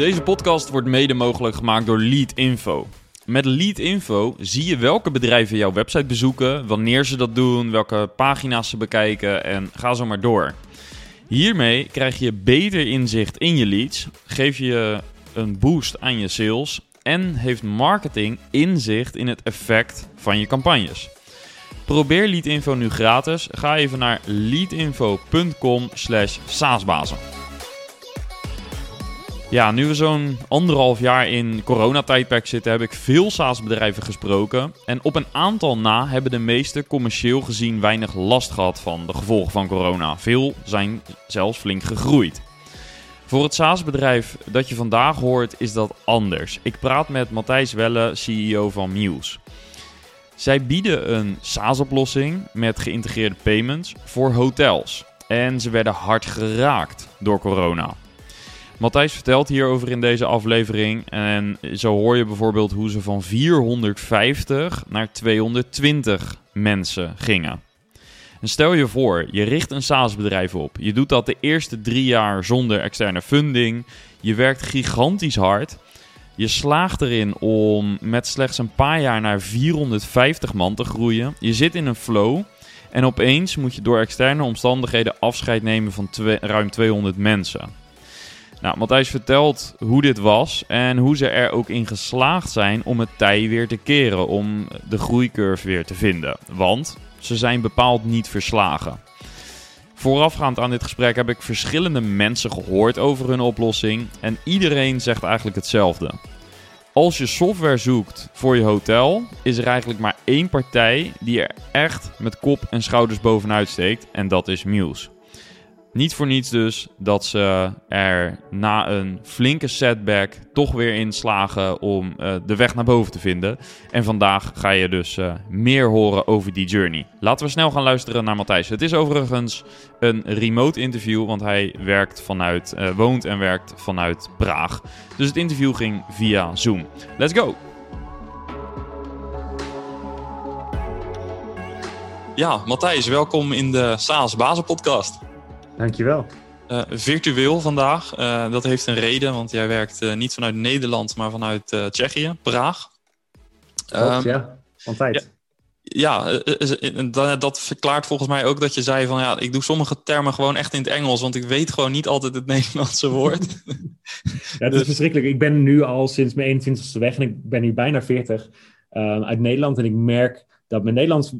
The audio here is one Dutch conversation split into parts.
Deze podcast wordt mede mogelijk gemaakt door Lead Info. Met Lead Info zie je welke bedrijven jouw website bezoeken, wanneer ze dat doen, welke pagina's ze bekijken en ga zo maar door. Hiermee krijg je beter inzicht in je leads, geef je een boost aan je sales en heeft marketing inzicht in het effect van je campagnes. Probeer Leadinfo nu gratis. Ga even naar leadinfo.com/saasbazen. Ja, nu we zo'n anderhalf jaar in coronatijdperk zitten, heb ik veel SaaS-bedrijven gesproken. En op een aantal na hebben de meeste commercieel gezien weinig last gehad van de gevolgen van corona. Veel zijn zelfs flink gegroeid. Voor het SaaS-bedrijf dat je vandaag hoort is dat anders. Ik praat met Matthijs Welle, CEO van Muse. Zij bieden een SaaS-oplossing met geïntegreerde payments voor hotels. En ze werden hard geraakt door corona. Matthijs vertelt hierover in deze aflevering. En zo hoor je bijvoorbeeld hoe ze van 450 naar 220 mensen gingen. En stel je voor, je richt een SaaS-bedrijf op. Je doet dat de eerste drie jaar zonder externe funding. Je werkt gigantisch hard. Je slaagt erin om met slechts een paar jaar naar 450 man te groeien. Je zit in een flow. En opeens moet je door externe omstandigheden afscheid nemen van ruim 200 mensen. Nou, Matthijs vertelt hoe dit was en hoe ze er ook in geslaagd zijn om het tij weer te keren, om de groeicurve weer te vinden. Want ze zijn bepaald niet verslagen. Voorafgaand aan dit gesprek heb ik verschillende mensen gehoord over hun oplossing en iedereen zegt eigenlijk hetzelfde. Als je software zoekt voor je hotel, is er eigenlijk maar één partij die er echt met kop en schouders bovenuit steekt en dat is Muse. Niet voor niets dus dat ze er na een flinke setback toch weer in slagen om uh, de weg naar boven te vinden. En vandaag ga je dus uh, meer horen over die journey. Laten we snel gaan luisteren naar Matthijs. Het is overigens een remote interview, want hij werkt vanuit, uh, woont en werkt vanuit Praag. Dus het interview ging via Zoom. Let's go! Ja, Matthijs, welkom in de SaaS Bazen podcast. Dankjewel. Uh, virtueel vandaag. Uh, dat heeft een reden, want jij werkt uh, niet vanuit Nederland, maar vanuit Tsjechië, Praag. Klopt, um, ja. Van tijd. Ja, ja dat verklaart volgens mij ook dat je zei van ja, ik doe sommige termen gewoon echt in het Engels, want ik weet gewoon niet altijd het Nederlandse woord. ja, het is verschrikkelijk. Ik ben nu al sinds mijn 21ste weg en ik ben nu bijna 40 um, uit Nederland en ik merk dat mijn Nederlands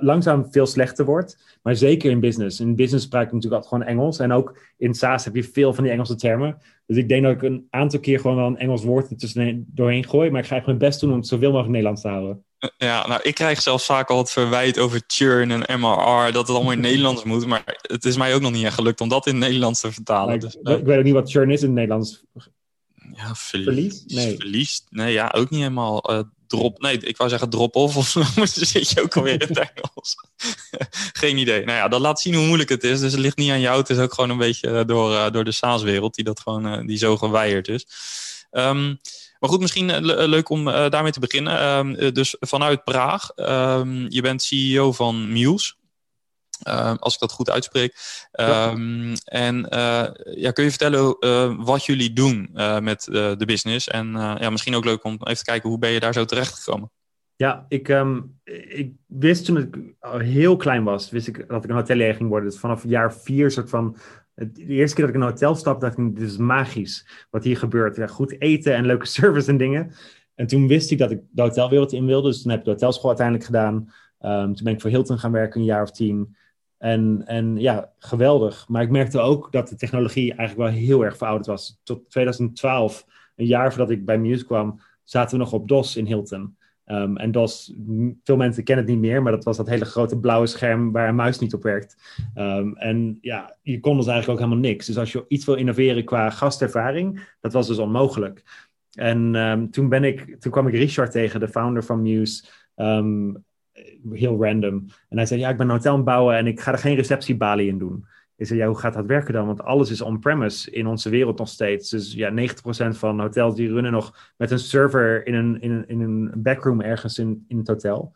langzaam veel slechter wordt. Maar zeker in business. In business spraak ik natuurlijk altijd gewoon Engels. En ook in SaaS heb je veel van die Engelse termen. Dus ik denk dat ik een aantal keer gewoon wel een Engels woord er tussen doorheen gooi. Maar ik ga gewoon mijn best doen om het zoveel mogelijk Nederlands te houden. Ja, nou, ik krijg zelfs vaak al het verwijt over churn en MRR, dat het allemaal in Nederlands moet. Maar het is mij ook nog niet echt gelukt om dat in het Nederlands te vertalen. Ik, dus, ik weet ook niet wat churn is in het Nederlands. Ja, verlies? Nee. Verlies? Nee, ja, ook niet helemaal. Uh, drop. Nee, ik wou zeggen drop-off of dan zit je ook alweer in het Engels. Geen idee. Nou ja, dat laat zien hoe moeilijk het is. Dus het ligt niet aan jou. Het is ook gewoon een beetje eh, door, uh, door de SaaS-wereld die dat gewoon uh, die zo geweigerd is. Um, maar goed, misschien leuk om daarmee te beginnen. Um, dus vanuit Praag. Um, je bent CEO van Muse. Uh, als ik dat goed uitspreek. Um, En uh, ja, kun je vertellen uh, wat jullie doen met de business? En ja, misschien ook leuk om even te kijken hoe ben je daar zo terecht gekomen? Ja, ik, um, ik wist toen ik heel klein was, wist ik dat ik een hotelier ging worden. Dus vanaf jaar vier soort van de eerste keer dat ik in een hotel stapte, dacht ik, dit is magisch wat hier gebeurt. Ja, goed eten en leuke service en dingen. En toen wist ik dat ik de hotelwereld in wilde. Dus toen heb ik de hotelschool uiteindelijk gedaan. Um, toen ben ik voor Hilton gaan werken, een jaar of tien. En, en ja, geweldig. Maar ik merkte ook dat de technologie eigenlijk wel heel erg verouderd was. Tot 2012, een jaar voordat ik bij Muse kwam, zaten we nog op DOS in Hilton. Um, en DOS, veel mensen kennen het niet meer, maar dat was dat hele grote blauwe scherm waar een muis niet op werkt. Um, en ja, je kon dus eigenlijk ook helemaal niks. Dus als je iets wil innoveren qua gastervaring, dat was dus onmogelijk. En ehm, toen, ben ik, toen kwam ik Richard tegen, de founder van Muse. Ehm, heel random. En hij zei, ja, ik ben een hotel aan het bouwen en ik ga er geen receptiebalie in doen. Ik zei, ja, hoe gaat dat werken dan? Want alles is on-premise in onze wereld nog steeds. Dus ja, 90% van hotels die runnen nog met een server in een, in een, in een backroom ergens in, in het hotel.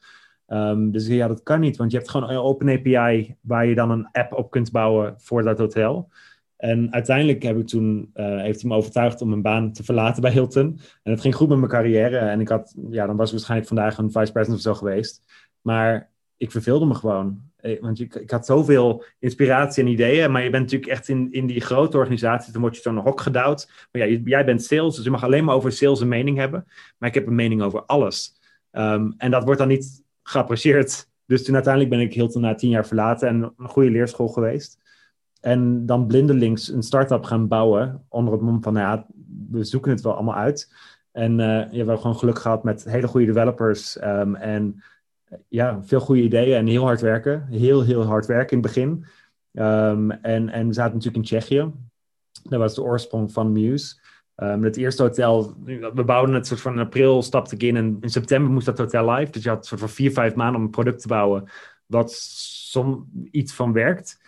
Um, dus ja, dat kan niet, want je hebt gewoon een open API waar je dan een app op kunt bouwen voor dat hotel. En uiteindelijk heb ik toen, uh, heeft hij me overtuigd om mijn baan te verlaten bij Hilton. En het ging goed met mijn carrière. En ik had, ja, dan was ik waarschijnlijk vandaag een vice president of zo geweest. Maar ik verveelde me gewoon. Eh, want ik, ik had zoveel inspiratie en ideeën. Maar je bent natuurlijk echt in, in die grote organisaties. Dan word je zo'n hok gedouwd. Maar ja, jij bent sales, dus je mag alleen maar over sales een mening hebben. Maar ik heb een mening over alles. Um, en dat wordt dan niet geapprecieerd. Dus toen uiteindelijk ben ik Hilton na tien jaar verlaten en een goede leerschool geweest. En dan blindelings een start-up gaan bouwen onder het mom van, nou ja, we zoeken het wel allemaal uit. En uh, ja, we hebben gewoon geluk gehad met hele goede developers um, en ja, veel goede ideeën en heel hard werken. Heel, heel hard werken in het begin. Um, en, en we zaten natuurlijk in Tsjechië. Dat was de oorsprong van Muse. Um, het eerste hotel, we bouwden het soort van in april, stapte ik in en in september moest dat hotel live. Dus je had soort van vier, vijf maanden om een product te bouwen wat som iets van werkt.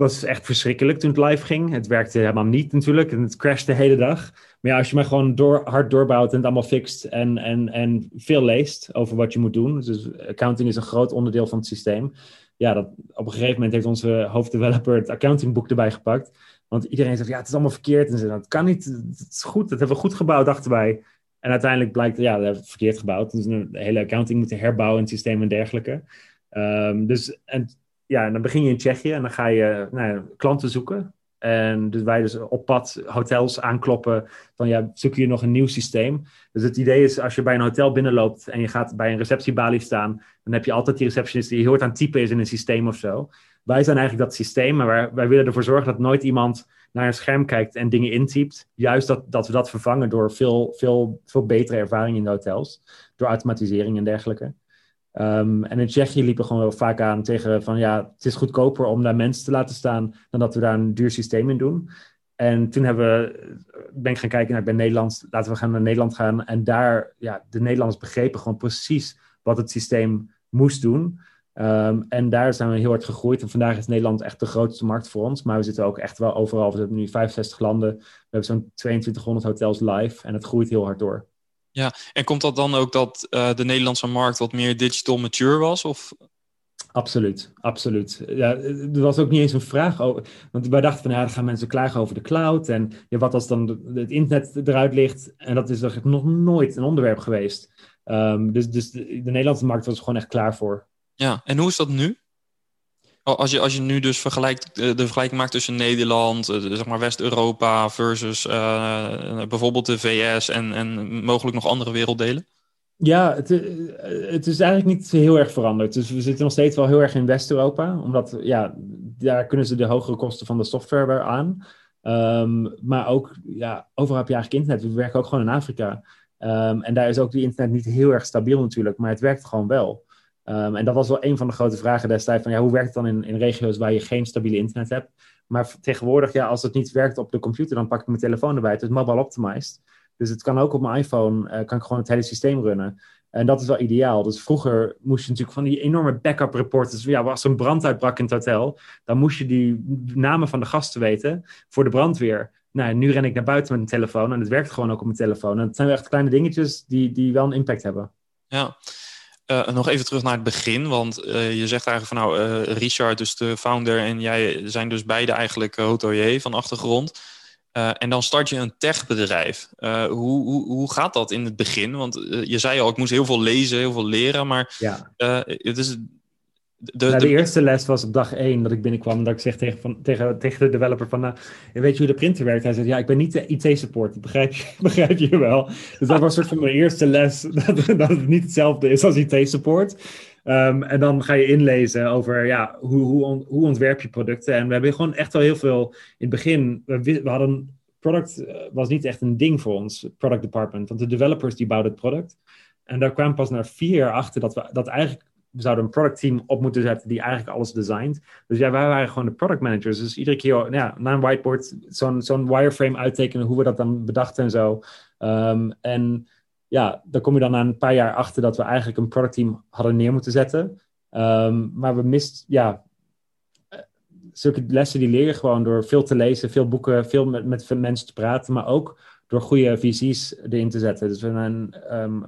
Was echt verschrikkelijk toen het live ging. Het werkte helemaal niet natuurlijk en het crashte de hele dag. Maar ja, als je maar gewoon door, hard doorbouwt en het allemaal fixt en, en, en veel leest over wat je moet doen. Dus accounting is een groot onderdeel van het systeem. Ja, dat, op een gegeven moment heeft onze hoofddeveloper het accountingboek erbij gepakt. Want iedereen zegt, ja, het is allemaal verkeerd. En ze dat kan niet, het is goed, dat hebben we goed gebouwd, dachten wij. En uiteindelijk blijkt, ja, dat hebben we verkeerd gebouwd. Dus de hele accounting moeten herbouwen in het systeem en dergelijke. Um, dus, en ja, en dan begin je in Tsjechië en dan ga je nou, klanten zoeken. En dus wij dus op pad hotels aankloppen van ja, zoek je nog een nieuw systeem. Dus het idee is als je bij een hotel binnenloopt en je gaat bij een receptiebalie staan, dan heb je altijd die receptionist die heel hard aan typen is in een systeem of zo. Wij zijn eigenlijk dat systeem, maar wij, wij willen ervoor zorgen dat nooit iemand naar een scherm kijkt en dingen intypt. Juist dat, dat we dat vervangen door veel, veel, veel betere ervaring in de hotels. Door automatisering en dergelijke. Um, en in Tsjechië liepen gewoon wel vaak aan tegen van ja, het is goedkoper om daar mensen te laten staan dan dat we daar een duur systeem in doen. En toen hebben we, ben ik gaan kijken naar bij Nederland, laten we gaan naar Nederland gaan. En daar, ja, de Nederlanders begrepen gewoon precies wat het systeem moest doen. Um, en daar zijn we heel hard gegroeid. En vandaag is Nederland echt de grootste markt voor ons. Maar we zitten ook echt wel overal. We hebben nu 65 landen. We hebben zo'n 2200 hotels live. En het groeit heel hard door. Ja, en komt dat dan ook dat uh, de Nederlandse markt wat meer digital mature was? Of? Absoluut, absoluut. Ja, er was ook niet eens een vraag over. Want wij dachten van ja, dan gaan mensen klagen over de cloud. En ja, wat als dan het internet eruit ligt? En dat is nog nooit een onderwerp geweest. Um, dus dus de, de Nederlandse markt was er gewoon echt klaar voor. Ja, en hoe is dat nu? Als je, als je nu dus vergelijkt, de vergelijking maakt tussen Nederland, zeg maar West-Europa versus uh, bijvoorbeeld de VS en, en mogelijk nog andere werelddelen? Ja, het, het, is eigenlijk niet heel erg veranderd. Dus we zitten nog steeds wel heel erg in West-Europa, omdat ja, daar kunnen ze de hogere kosten van de software aan. Um, maar ook, ja, overal heb je eigenlijk internet. We werken ook gewoon in Afrika. Um, en daar is ook die internet niet heel erg stabiel natuurlijk, maar het werkt gewoon wel. Um, en dat was wel een van de grote vragen destijds van ja, hoe werkt het dan in, in regio's waar je geen stabiele internet hebt? Maar tegenwoordig, ja, als het niet werkt op de computer, dan pak ik mijn telefoon erbij. Het is mobile optimized. Dus het kan ook op mijn iPhone, uh, kan ik gewoon het hele systeem runnen. En dat is wel ideaal. Dus vroeger moest je natuurlijk van die enorme backup reporters. Ja, als er een brand uitbrak in het hotel, dan moest je die namen van de gasten weten voor de brandweer. Nou, nu ren ik naar buiten met een telefoon en het werkt gewoon ook op mijn telefoon. En het zijn echt kleine dingetjes die, die wel een impact hebben. Ja, uh, nog even terug naar het begin, want uh, je zegt eigenlijk van nou, uh, Richard, dus de founder, en jij zijn dus beide eigenlijk hotelier van achtergrond. en dan start je een techbedrijf. hoe, hoe, hoe gaat dat in het begin? Want je zei al, ik moest heel veel lezen, heel veel leren, maar ja. het is de, nou, de, eerste les was op dag één dat ik binnenkwam. Dat ik zeg tegen, van, tegen, tegen de developer van, nou, weet je hoe de printer werkt? Hij zei, ja, ik ben niet de IT-support. Begrijp je, begrijp je wel? Dus dat was soort van mijn eerste les. Dat, dat het niet hetzelfde is als IT-support. Um, en dan ga je inlezen over, ja, hoe, hoe, hoe ontwerp je producten? En we hebben gewoon echt wel heel veel, in het begin, we, we hadden, product eh, was niet echt een ding voor ons, product department. Want de developers die bouwden het product. En daar kwam pas na vier jaar achter dat we dat eigenlijk we zouden een product team op moeten zetten die eigenlijk alles designt. Dus ja, wij waren gewoon de product managers. Dus iedere keer ja, naar een whiteboard zo'n wireframe uittekenen, hoe we dat dan bedachten en zo. Um, en ja, dan kom je dan na een paar jaar achter dat we eigenlijk een product team hadden neer moeten zetten. Um, maar we mist, ja, zulke lessen die leer je gewoon door veel te lezen, veel boeken, veel met, met mensen te praten, maar ook door goede visies erin te zetten. Dus we zijn um,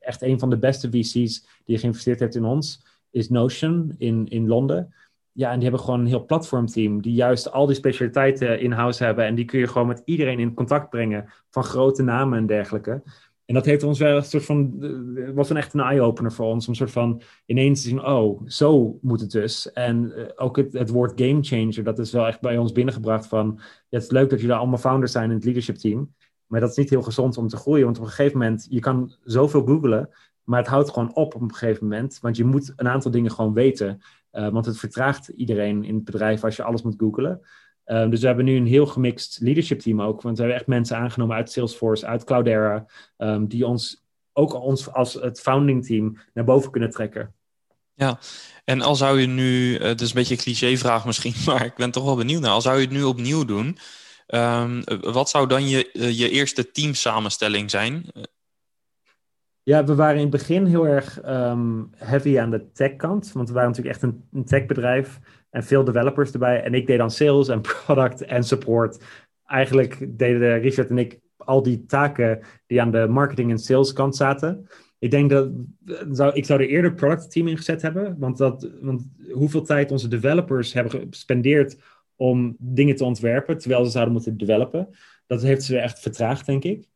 echt een van de beste VC's die geïnvesteerd heeft in ons, is Notion in, in Londen. Ja, en die hebben gewoon een heel platformteam die juist al die specialiteiten in-house hebben. En die kun je gewoon met iedereen in contact brengen, van grote namen en dergelijke. En dat heeft ons wel een soort van, eh, was een echt een eye-opener voor ons. Om een soort van ineens te zien, oh, zo moet het dus. En uh, ook het, het woord game changer, dat is wel echt bij ons binnengebracht van, het is leuk dat jullie allemaal founders zijn in het leadership team. Maar dat is niet heel gezond om te groeien. Want op een gegeven moment, je kan zoveel googlen, maar het houdt gewoon op op een gegeven moment. Want je moet een aantal dingen gewoon weten. Uh, want het vertraagt iedereen in het bedrijf als je alles moet googlen. Um, dus we hebben nu een heel gemixt leadership team ook. Want we hebben echt mensen aangenomen uit Salesforce, uit Cloudera, um, die ons ook ons als het founding team naar boven kunnen trekken. Ja, en al zou je nu, het is een beetje een cliché-vraag misschien, maar ik ben toch wel benieuwd naar. Al zou je het nu opnieuw doen, um, wat zou dan je, je eerste teamsamenstelling zijn? Ja, we waren in het begin heel erg heavy aan de tech-kant, want we waren natuurlijk echt een, een tech-bedrijf en veel developers erbij. En ik deed dan sales en product en support. Eigenlijk deden Richard en ik al die taken die aan de marketing en sales kant zaten. Ik denk dat zou, ik zou er eerder product team ingezet hebben. Want, dat, want hoeveel tijd onze developers hebben gespendeerd om dingen te ontwerpen, terwijl ze zouden moeten developen. Dat heeft ze echt vertraagd, denk ik.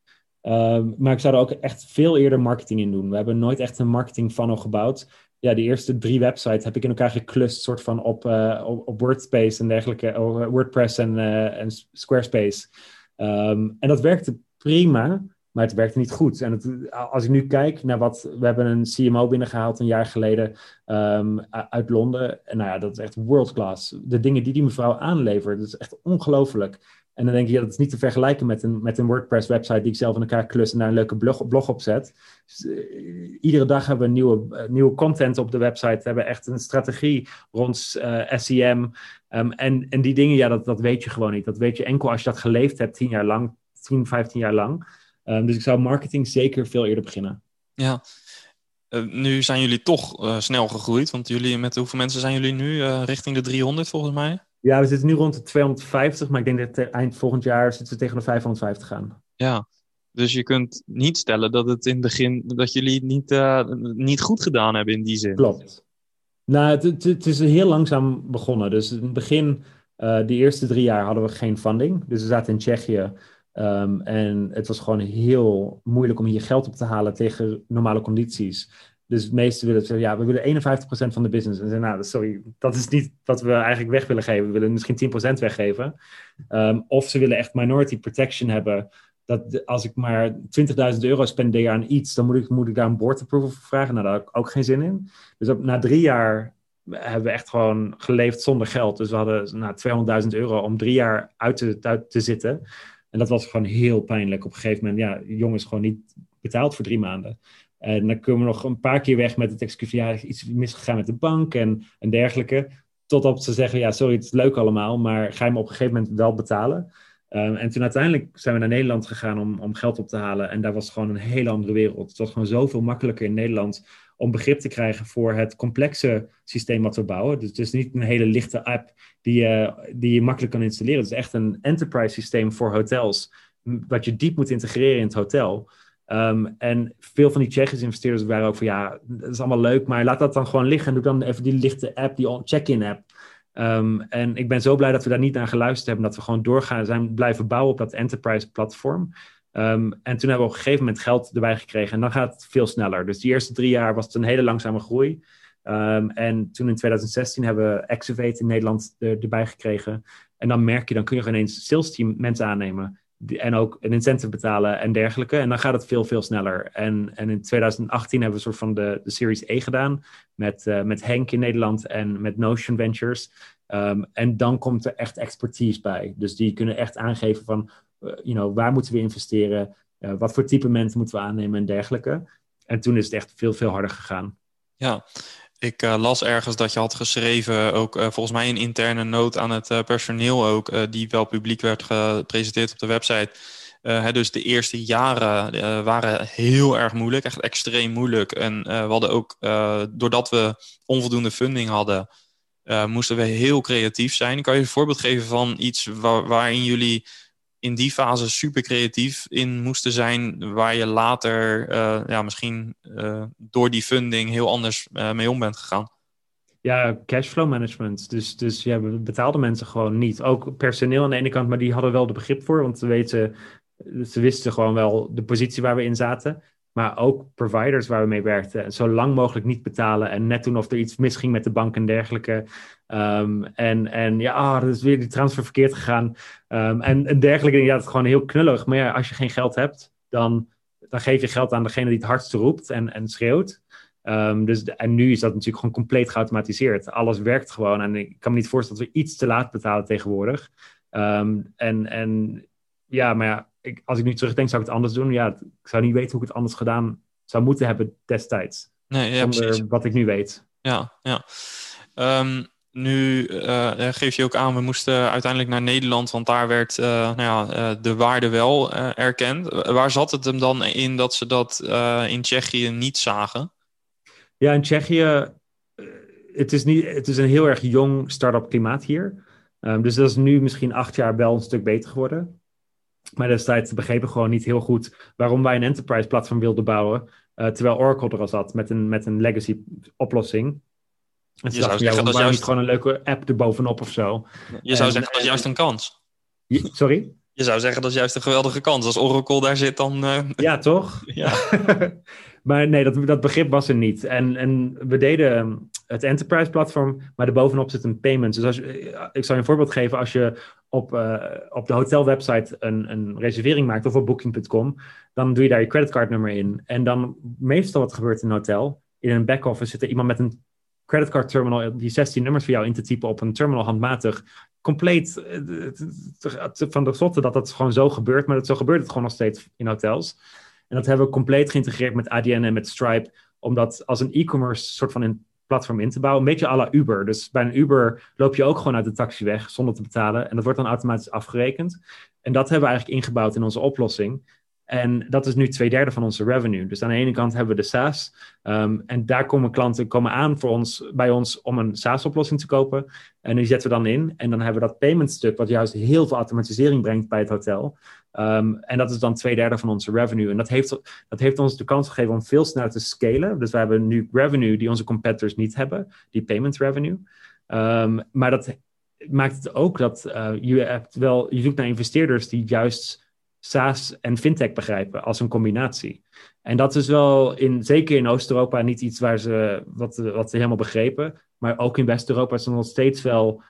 Um, maar ik zou er ook echt veel eerder marketing in doen. We hebben nooit echt een marketing funnel gebouwd ja, die eerste drie websites heb ik in elkaar geklust, soort van op, uh, op, Wordspace en dergelijke, oh, WordPress en, uh, en Squarespace. Um, en dat werkte prima, maar het werkte niet goed. En als ik nu kijk naar wat, we hebben een CMO binnengehaald een jaar geleden um, uit Londen. En nou ja, dat is echt world class. De dingen die die mevrouw aanlevert, dat is echt ongelooflijk. En dan denk je, ja, dat is niet te vergelijken met een, met een WordPress-website die ik zelf in elkaar klus en daar een leuke blog, blog op zet. Dus, uh, iedere dag hebben we nieuwe, uh, nieuwe content op de website. We hebben echt een strategie rond uh, SEM. Um, en, en die dingen, ja, dat, dat weet je gewoon niet. Dat weet je enkel als je dat geleefd hebt, tien jaar lang, 10, 15 jaar lang. Um, dus ik zou marketing zeker veel eerder beginnen. Ja, nu zijn jullie toch snel gegroeid, want jullie, met hoeveel mensen zijn jullie nu? Richting de 300 volgens mij? Ja, we zitten nu rond de 250, maar ik denk dat eind volgend jaar zitten we tegen de 550 gaan. Ja, dus je kunt niet stellen dat het in het begin, dat jullie niet, niet goed gedaan hebben in die zin. Klopt. Nou, het, het, het is heel langzaam begonnen. Dus in het begin, de eerste drie jaar hadden we geen funding. Dus we zaten in Tsjechië. Um, en het was gewoon heel moeilijk om hier geld op te halen tegen normale condities. Dus het meeste willen zeggen, ja, we willen 51% van de business. En zeggen, nou, sorry, dat is niet wat we eigenlijk weg willen geven. We willen misschien 10% weggeven. Um, of ze willen echt minority protection hebben. Dat als ik maar 20.000 euro spendeer aan iets, dan moet ik, moet ik daar een board approval voor vragen. Nou, daar heb ik ook geen zin in. Dus op, na drie jaar hebben we echt gewoon geleefd zonder geld. Dus we hadden nou, 200.000 euro om drie jaar uit te, uit te zitten. En dat was gewoon heel pijnlijk. Op een gegeven moment, ja, jongens gewoon niet betaald voor drie maanden. En dan komen we nog een paar keer weg met het excuus iets misgegaan met de bank en, en dergelijke. Totdat ze zeggen, ja, sorry, het is leuk allemaal, maar ga je me op een gegeven moment wel betalen? Um, en toen uiteindelijk zijn we naar Nederland gegaan om, om geld op te halen. En daar was gewoon een hele andere wereld. Het was gewoon zoveel makkelijker in Nederland om begrip te krijgen voor het complexe systeem wat we bouwen. Dus het is niet een hele lichte app die je, die je makkelijk kan installeren. Het is echt een enterprise systeem voor hotels, wat je diep moet integreren in het hotel. Um, en veel van die Tsjechische investeerders waren ook van ja, dat is allemaal leuk, maar laat dat dan gewoon liggen en doe dan even die lichte app, die check-in app. Um, en ik ben zo blij dat we daar niet naar geluisterd hebben, dat we gewoon doorgaan zijn blijven bouwen op dat enterprise platform. Um, en toen hebben we op een gegeven moment geld erbij gekregen. En dan gaat het veel sneller. Dus die eerste drie jaar was het een hele langzame groei. En toen in 2016 hebben we Activate in Nederland er, erbij gekregen. En dan merk je, dan kun je gewoon ineens sales team mensen aannemen. En ook een incentive betalen en dergelijke. En dan gaat het veel, veel sneller. En, en in 2018 hebben we een soort van de, de Series E gedaan. Met, uh, met Henk in Nederland en met Notion Ventures. Um, en dan komt er echt expertise bij. Dus die kunnen echt aangeven van uh, you know, waar moeten we investeren? Uh, wat voor type mensen moeten we aannemen en dergelijke. En toen is het echt veel, veel harder gegaan. Ja, ik las ergens dat je had geschreven, ook volgens mij een interne noot aan het personeel ook, die wel publiek werd gepresenteerd op de website. Hè, dus de eerste jaren waren heel erg moeilijk, echt extreem moeilijk. En we hadden ook, doordat we onvoldoende funding hadden, moesten we heel creatief zijn. Kan je een voorbeeld geven van iets waarin jullie in die fase super creatief in moesten zijn, waar je later uh, ja, misschien uh, door die funding heel anders uh, mee om bent gegaan? Ja, cashflow management. Dus, dus ja, we betaalden mensen gewoon niet. Ook personeel aan de ene kant, maar die hadden wel de begrip voor, want ze, weten, ze wisten gewoon wel de positie waar we in zaten. Maar ook providers waar we mee werkten. Zo lang mogelijk niet betalen. En net doen of er iets misging met de bank en dergelijke. Um, en, en ja, oh, dat is weer die transfer verkeerd gegaan. Um, en, en dergelijke Ja, het is gewoon heel knullig. Maar ja, als je geen geld hebt, dan, dan geef je geld aan degene die het hardst roept en, en schreeuwt. Um, dus, en nu is dat natuurlijk gewoon compleet geautomatiseerd. Alles werkt gewoon. En ik kan me niet voorstellen dat we iets te laat betalen tegenwoordig. en, en ja, maar ja, ik, als ik nu terugdenk, zou ik het anders doen. Ja, ik zou niet weten hoe ik het anders gedaan zou moeten hebben destijds. Nee, ja, zonder wat ik nu weet. Ja, ja. Um, nu uh, geef je ook aan, we moesten uiteindelijk naar Nederland, want daar werd uh, nou ja, uh, de waarde wel erkend. Waar zat het hem dan in dat ze dat in Tsjechië niet zagen? Ja, in Tsjechië, het is, niet, het is een heel erg jong start-up klimaat hier. Um, dus dat is nu misschien acht jaar wel een stuk beter geworden. Maar destijds begrepen gewoon niet heel goed waarom wij een enterprise platform wilden bouwen. terwijl Oracle er al zat met een, met een legacy oplossing. En je zou zeggen dat juist... niet gewoon een leuke app erbovenop of zo. Je zou zeggen dat is juist een kans. sorry? Je zou zeggen dat is juist een geweldige kans. Als Oracle daar zit, dan... Uh... Ja, toch? Ja. maar nee, dat, dat begrip was er niet. En, en we deden ehm, het enterprise platform, maar erbovenop zit een payment. Dus als, ik zal je een voorbeeld geven. Als je op, uh, op de hotelwebsite een, een reservering maakt of op booking.com, dan doe je daar je creditcardnummer in. En dan meestal wat gebeurt in een hotel, in een back-office zit er iemand met een creditcard terminal, die 16 nummers voor jou in te typen op een terminal handmatig. Compleet eh, van de zotte dat dat gewoon zo gebeurt, maar dat zo gebeurt het gewoon nog steeds in hotels. En dat hebben we compleet geïntegreerd met ADN en met Stripe, omdat als een e-commerce soort van een platform in te bouwen, een beetje à la Uber. Dus bij een Uber loop je ook gewoon uit de taxi weg zonder te betalen en dat wordt dan automatisch afgerekend. En dat hebben we eigenlijk ingebouwd in onze oplossing. En dat is nu twee derde van onze revenue. Dus aan de ene kant hebben we de SaaS. Um, en daar komen klanten komen aan voor ons, bij ons om een SaaS-oplossing te kopen. En die zetten we dan in. En dan hebben we dat payment stuk, wat juist heel veel automatisering brengt bij het hotel. Um, en dat is dan twee derde van onze revenue. En dat heeft, dat heeft ons de kans gegeven om veel sneller te scalen. Dus we hebben nu revenue die onze competitors niet hebben, die payment revenue. Um, maar dat maakt het ook dat uh, je, hebt wel, je zoekt naar investeerders die juist SaaS en fintech begrijpen als een combinatie. En dat is wel, in, zeker in Oost-Europa, niet iets waar ze, wat, wat ze helemaal begrepen. Maar ook in West-Europa is het nog steeds wel.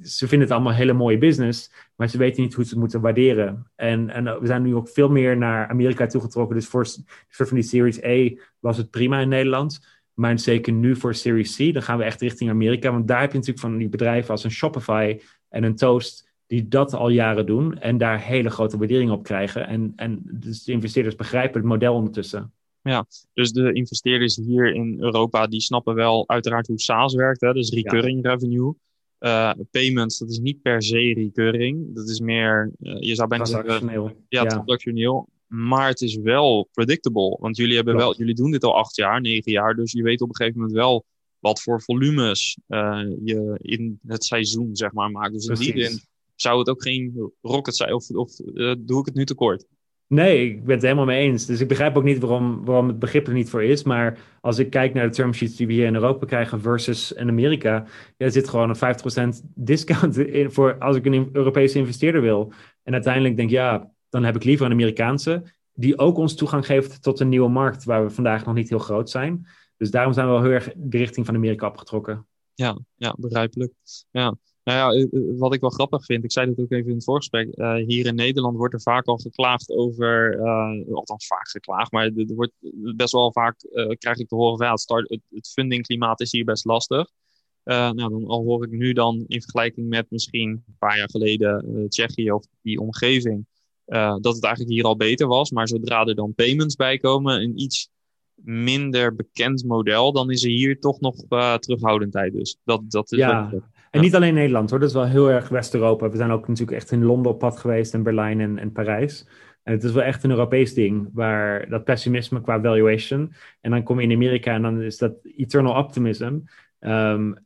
Ze vinden het allemaal hele mooie business, maar ze weten niet hoe ze het moeten waarderen. En, en we zijn nu ook veel meer naar Amerika toegetrokken. Dus voor, voor van die Series A was het prima in Nederland. Maar zeker nu voor Series C, dan gaan we echt richting Amerika. Want daar heb je natuurlijk van die bedrijven als een Shopify en een Toast die dat al jaren doen en daar hele grote waardering op krijgen. En, en dus de investeerders begrijpen het model ondertussen. Ja, dus de investeerders hier in Europa, die snappen wel uiteraard hoe SaaS werkt. Hè? Dus recurring revenue. Uh, payments, dat is niet per se recurring. Dat is meer, uh, je zou bijna zeggen... Ja, ja, transactioneel. Maar het is wel predictable. Want jullie, hebben wel, jullie doen dit al acht jaar, negen jaar. Dus je weet op een gegeven moment wel wat voor volumes uh, je in het seizoen zeg maar, maakt. Dus in die zin zou het ook geen rocket zijn? Of, of doe ik het nu tekort? Nee, ik ben het helemaal mee eens. Dus ik begrijp ook niet waarom, waarom het begrip er niet voor is. Maar als ik kijk naar de term sheets die we hier in Europa krijgen versus in Amerika, ja, er zit gewoon een 50% discount in voor als ik een Europese investeerder wil. En uiteindelijk denk ik, ja, dan heb ik liever een Amerikaanse, die ook ons toegang geeft tot een nieuwe markt waar we vandaag nog niet heel groot zijn. Dus daarom zijn we wel heel erg de richting van Amerika opgetrokken. Ja, ja begrijpelijk. Ja. Nou ja, eh, eh, wat ik wel grappig vind, ik zei het ook even in het voorgesprek. Uh, hier in Nederland wordt er vaak al geklaagd over, uh, althans vaak geklaagd, maar er wordt best wel vaak, krijg ik te horen van ja, het, start, het, het fundingklimaat is hier best lastig. nou, dan al hoor ik nu dan in vergelijking met misschien een paar jaar geleden Tsjechië of die omgeving, dat het eigenlijk hier al beter was. Maar zodra er dan payments bij komen en iets minder bekend model, dan is er hier toch nog terughoudendheid. Dus dat, dat is ja. En niet alleen Nederland hoor, dat is wel heel erg West-Europa. We zijn ook natuurlijk echt in Londen op pad geweest en Berlijn en, en Parijs. En het is wel echt een Europees ding, waar dat pessimisme qua valuation. En dan kom je in Amerika en dan is dat eternal optimism. Um,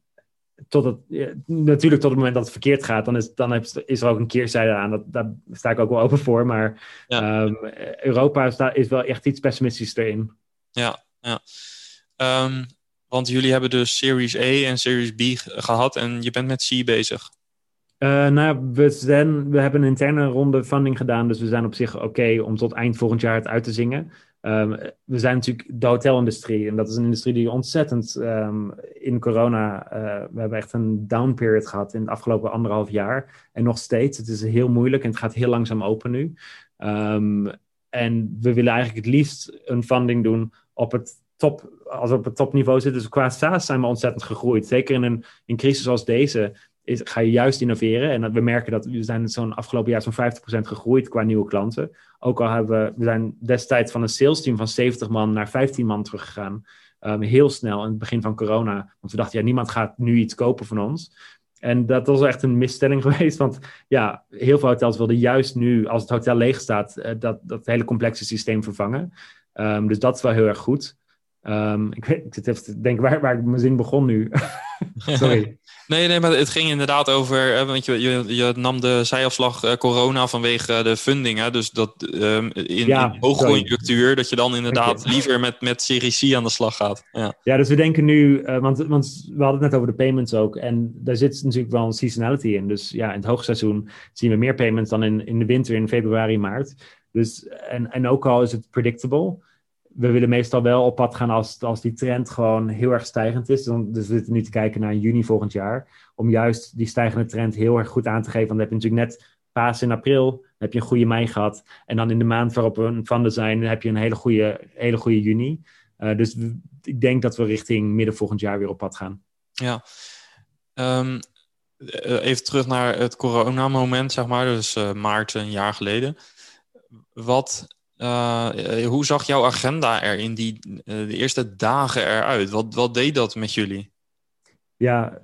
tot het, natuurlijk tot het moment dat het verkeerd gaat, dan is, dan is er ook een keerzijde aan. Dat, daar sta ik ook wel open voor. Maar ja. um, Europa is, is wel echt iets pessimistisch erin. Ja, ja. Um, want jullie hebben dus Series A en Series B gehad en je bent met C bezig. Uh, nou, we, zijn, we hebben een interne ronde funding gedaan, dus we zijn op zich oké om tot eind volgend jaar het uit te zingen. Um, we zijn natuurlijk de hotelindustrie en dat is een industrie die ontzettend um, in corona, uh, we hebben echt een down period gehad in het afgelopen anderhalf jaar. En nog steeds, het is heel moeilijk en het gaat heel langzaam open nu. Um, en we willen eigenlijk het liefst een funding doen op het top, als we op het topniveau zitten. Dus qua SaaS zijn we ontzettend gegroeid. Zeker in een crisis zoals deze is, ga je juist innoveren. En dat, we merken dat we zijn zo'n afgelopen jaar zo'n 50% gegroeid qua nieuwe klanten. Ook al hebben we, we zijn destijds van een sales team van 70 man naar 15 man teruggegaan. Um, heel snel in het begin van corona. Want we dachten, ja, niemand gaat nu iets kopen van ons. En dat was echt een misstelling geweest. Want ja, heel veel hotels wilden juist nu, als het hotel leeg staat, uh, dat, dat hele complexe systeem vervangen. Um, dus dat is wel heel erg goed. Um, ik, weet, ik zit even te denken waar, waar ik mijn zin begon nu. Sorry. nee, nee, maar het ging inderdaad over, want je, je, je nam de zijafslag uh, corona vanwege de funding. Hè? Dus dat um, in, ja, in hoogconjunctuur, dat je dan inderdaad liever met, met Serie C aan de slag gaat. Ja, ja dus we denken nu, uh, want, want we hadden het net over de payments ook. En daar zit natuurlijk wel een seasonality in. Dus ja, in het hoogseizoen zien we meer payments dan in, in de winter in februari, maart. Dus, en, en ook al is het predictable we willen meestal wel op pad gaan als, als die trend gewoon heel erg stijgend is. Dus we zitten nu te kijken naar juni volgend jaar. Om juist die stijgende trend heel erg goed aan te geven. Want dan heb je natuurlijk net paas in april. Heb je een goede mei gehad. En dan in de maand waarop we van de zijn, heb je een hele goede, hele goede juni. Uh, dus ik denk dat we richting midden volgend jaar weer op pad gaan. Ja. Um, even terug naar het coronamoment, zeg maar. Dus uh, maart een jaar geleden. Wat uh, hoe zag jouw agenda er in die uh, de eerste dagen eruit? Wat, wat deed dat met jullie? Ja,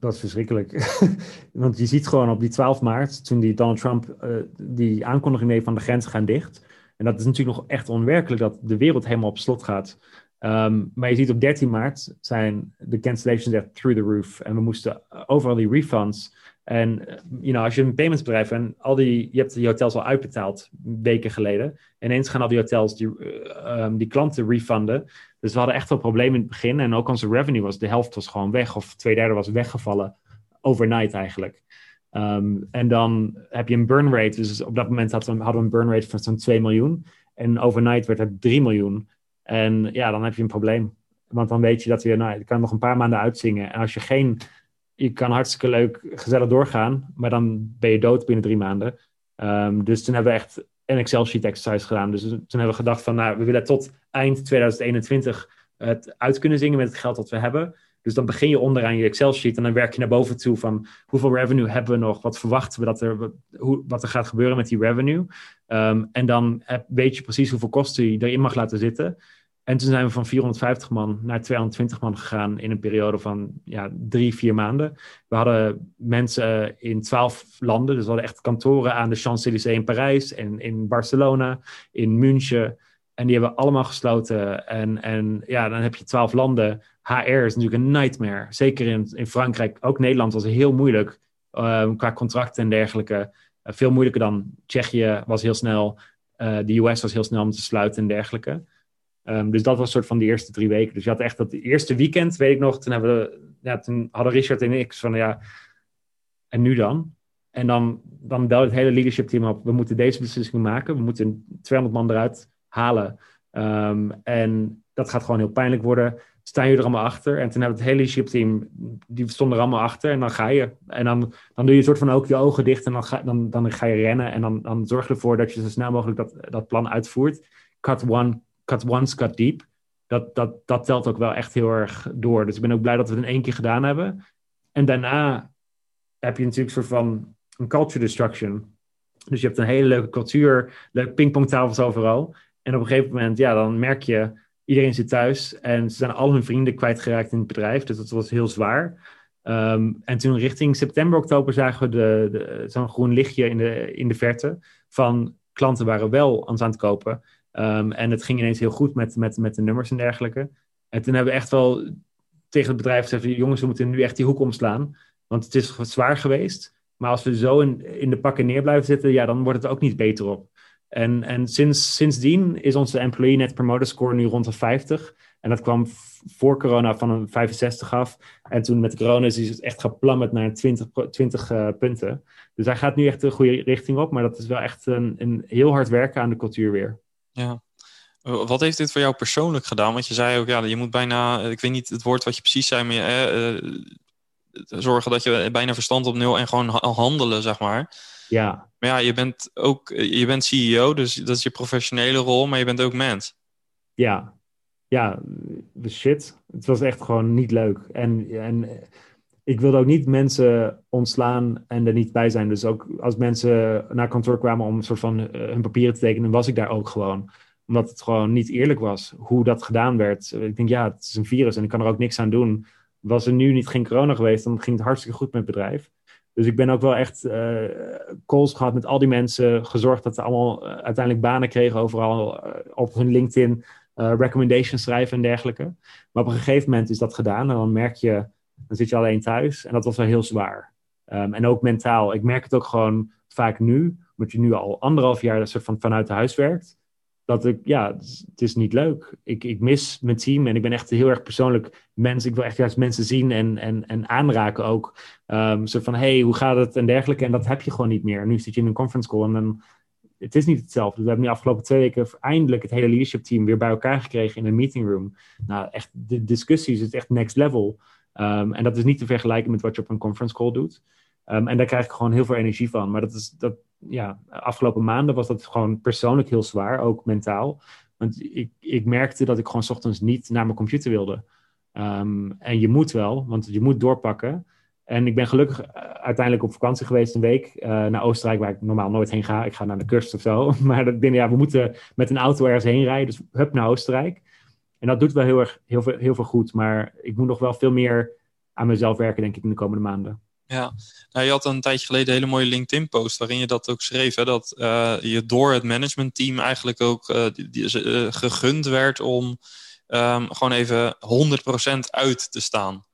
dat is verschrikkelijk. Want je ziet gewoon op die 12 maart, toen die Donald Trump die aankondiging deed van de grenzen gaan dicht. En dat is natuurlijk nog echt onwerkelijk dat de wereld helemaal op slot gaat. Um, maar je ziet op 13 maart zijn de cancellations echt through the roof. En we moesten overal die refunds en you know, als je een paymentsbedrijf en al die, je hebt die hotels al uitbetaald weken geleden. Ineens gaan al die hotels die, uh, um, die klanten refunden. Dus we hadden echt wel problemen in het begin. En ook onze revenue was, de helft was gewoon weg. Of twee derde was weggevallen. Overnight eigenlijk. Um, en dan heb je een burn rate. Dus op dat moment hadden we, we een burn rate van zo'n 2 miljoen. En overnight werd het 3 miljoen. En ja, dan heb je een probleem. Want dan weet je dat je, nou, je kan nog een paar maanden uitzingen. En als je geen je kan hartstikke leuk, gezellig doorgaan, maar dan ben je dood binnen drie maanden. Um, dus toen hebben we echt een Excel-sheet exercise gedaan. Dus toen hebben we gedacht van, nou, we willen tot eind 2021 het uit kunnen zingen met het geld dat we hebben. Dus dan begin je onderaan je Excel-sheet en dan werk je naar boven toe van hoeveel revenue hebben we nog? Wat verwachten we dat er, hoe, wat er gaat gebeuren met die revenue? Um, en dan weet je precies hoeveel kosten je erin mag laten zitten. En toen zijn we van 450 man naar 220 man gegaan in een periode van ja, drie, vier maanden. We hadden mensen in twaalf landen. Dus we hadden echt kantoren aan de Champs-Élysées in Parijs en in Barcelona, in München. En die hebben allemaal gesloten. En, en ja, dan heb je twaalf landen. HR is natuurlijk een nightmare. Zeker in, in Frankrijk. Ook Nederland was heel moeilijk um, qua contracten en dergelijke. Uh, veel moeilijker dan Tsjechië was heel snel. De US was heel snel om te sluiten en dergelijke. Um, dus dat was een soort van de eerste drie weken. Dus je had echt dat eerste weekend, weet ik nog, toen, hebben we, ja, toen hadden Richard en ik van ja, en nu dan? En dan, dan belde het hele leadership team op, we moeten deze beslissing maken, we moeten 200 man eruit halen. Um, en dat gaat gewoon heel pijnlijk worden. Staan jullie er allemaal achter? En toen hebben het hele leadership team, die stonden er allemaal achter. En dan ga je. En dan, dan doe je een soort van ook je ogen dicht en dan ga, dan, dan ga je rennen. En dan, dan zorg je ervoor dat je zo snel mogelijk dat, dat plan uitvoert. Cut one, cut once, cut deep. Dat, dat, dat telt ook wel echt heel erg door. Dus ik ben ook blij dat we het in één keer gedaan hebben. En daarna heb je natuurlijk een soort van een culture destruction. Dus je hebt een hele leuke cultuur, leuke pingpongtafels overal. En op een gegeven moment, ja, dan merk je, iedereen zit thuis en ze zijn al hun vrienden kwijtgeraakt in het bedrijf. Dus dat was heel zwaar. Ehm, en toen richting september, oktober zagen we de, de, zo'n groen lichtje in de, in de verte van klanten waren wel aan het kopen. Um, en het ging ineens heel goed met, met, met de nummers en dergelijke. En toen hebben we echt wel tegen het bedrijf gezegd: jongens, we moeten nu echt die hoek omslaan. Want het is zwaar geweest. Maar als we zo in, in de pakken neer blijven zitten, ja, dan wordt het ook niet beter op. En, en sinds, sindsdien is onze employee net promoter score nu rond de 50. En dat kwam voor corona van een 65 af. En toen met corona is het echt geplammerd naar 20, 20 uh, punten. Dus hij gaat nu echt de goede richting op. Maar dat is wel echt een, een heel hard werken aan de cultuur weer. Ja. Wat heeft dit voor jou persoonlijk gedaan? Want je zei ook, ja, je moet bijna, ik weet niet het woord wat je precies zei, maar eh, eh, zorgen dat je bijna verstand op nul en gewoon handelen, zeg maar. Ja. Maar ja, je bent ook, je bent CEO, dus dat is je professionele rol, maar je bent ook mens. Ja, ja, shit. Het was echt gewoon niet leuk. En, en ik wilde ook niet mensen ontslaan en er niet bij zijn. Dus ook als mensen naar kantoor kwamen om een soort van uh, hun papieren te tekenen, was ik daar ook gewoon. Omdat het gewoon niet eerlijk was hoe dat gedaan werd. Ik denk, ja, het is een virus en ik kan er ook niks aan doen. Was er nu niet geen corona geweest, dan ging het hartstikke goed met het bedrijf. Dus ik ben ook wel echt uh, calls gehad met al die mensen. Gezorgd dat ze allemaal uh, uiteindelijk banen kregen overal op hun LinkedIn. recommendations schrijven en dergelijke. Maar op een gegeven moment is dat gedaan. En dan merk je, dan zit je alleen thuis. En dat was wel heel zwaar. Um, en ook mentaal. Ik merk het ook gewoon vaak nu. Omdat je nu al anderhalf jaar soort van vanuit huis werkt dat ik, ja, het is niet leuk. Ik, ik mis mijn team en ik ben echt heel erg persoonlijk mens. Ik wil echt juist mensen zien en, en, en aanraken ook. Um, soort van, hey, hoe gaat het en dergelijke. En dat heb je gewoon niet meer. Nu zit je in een conference call en dan, het is niet hetzelfde. We hebben nu afgelopen twee weken eindelijk het hele leadership team weer bij elkaar gekregen in een meeting room. Nou, echt, de discussies is echt next level. Um, en dat is niet te vergelijken met wat je op een conference call doet. Um, en daar krijg ik gewoon heel veel energie van. Maar dat is, dat, ja, afgelopen maanden was dat gewoon persoonlijk heel zwaar, ook mentaal. Want ik, ik merkte dat ik gewoon s ochtends niet naar mijn computer wilde. Um, en je moet wel, want je moet doorpakken. En ik ben gelukkig eh, uiteindelijk op vakantie geweest een week uh, naar Oostenrijk, waar ik normaal nooit heen ga. Ik ga naar de kust of zo. Maar ja, we moeten met een auto ergens heen rijden, dus hup naar Oostenrijk. En dat doet wel heel erg heel veel, heel veel goed. Maar ik moet nog wel veel meer aan mezelf werken, denk ik, in de komende maanden. Ja, nou, je had een tijdje geleden een hele mooie LinkedIn-post waarin je dat ook schreef. Hè, dat uh, je door het managementteam eigenlijk ook uh, die, die, uh, gegund werd om um, gewoon even 100% uit te staan.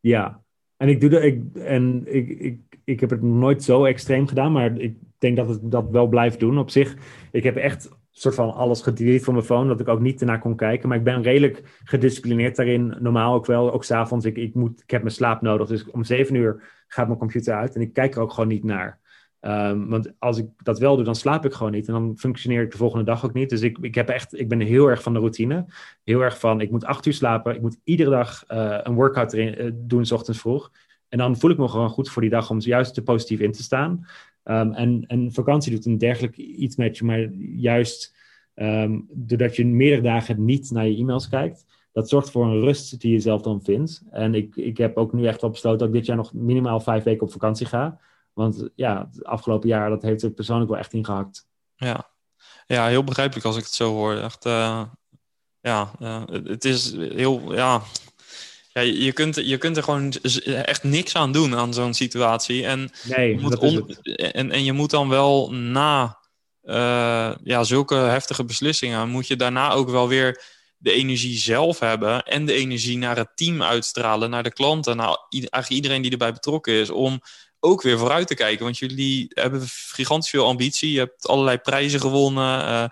Ja, en ik doe dat. Ik, en ik, ik, ik heb het nooit zo extreem gedaan, maar ik denk dat ik dat wel blijf doen. Op zich, ik heb echt soort van alles gedelete van mijn phone, dat ik ook niet ernaar kon kijken. Maar ik ben redelijk gedisciplineerd daarin. Normaal ook wel, ook s'avonds. Ik, ik, moet, ik heb mijn slaap nodig, dus om zeven uur gaat mijn computer uit en ik kijk er ook gewoon niet naar. Um, want als ik dat wel doe, dan slaap ik gewoon niet. En dan functioneer ik de volgende dag ook niet. Dus ik, ik, heb echt, ik ben heel erg van de routine. Heel erg van, ik moet acht uur slapen. Ik moet iedere dag uh, een workout erin, uh, doen, s ochtends vroeg. En dan voel ik me gewoon goed voor die dag om juist te positief in te staan. Um, en, en vakantie doet een dergelijk iets met je. Maar juist um, doordat je meerdere dagen niet naar je e-mails kijkt dat zorgt voor een rust die je zelf dan vindt. En ik, ik heb ook nu echt wel besloten dat ik dit jaar nog minimaal vijf weken op vakantie ga. Want ja, het afgelopen jaar, dat heeft er persoonlijk wel echt ingehakt. Ja. ja, heel begrijpelijk als ik het zo hoor. Echt, uh, ja, uh, het is heel, ja... Ja, je, kunt, je kunt er gewoon echt niks aan doen aan zo'n situatie. En, nee, je moet on, en, en je moet dan wel na uh, ja, zulke heftige beslissingen... moet je daarna ook wel weer de energie zelf hebben en de energie naar het team uitstralen, naar de klanten, naar eigenlijk iedereen die erbij betrokken is, om ook weer vooruit te kijken. Want jullie hebben gigantisch veel ambitie, je hebt allerlei prijzen gewonnen, uh,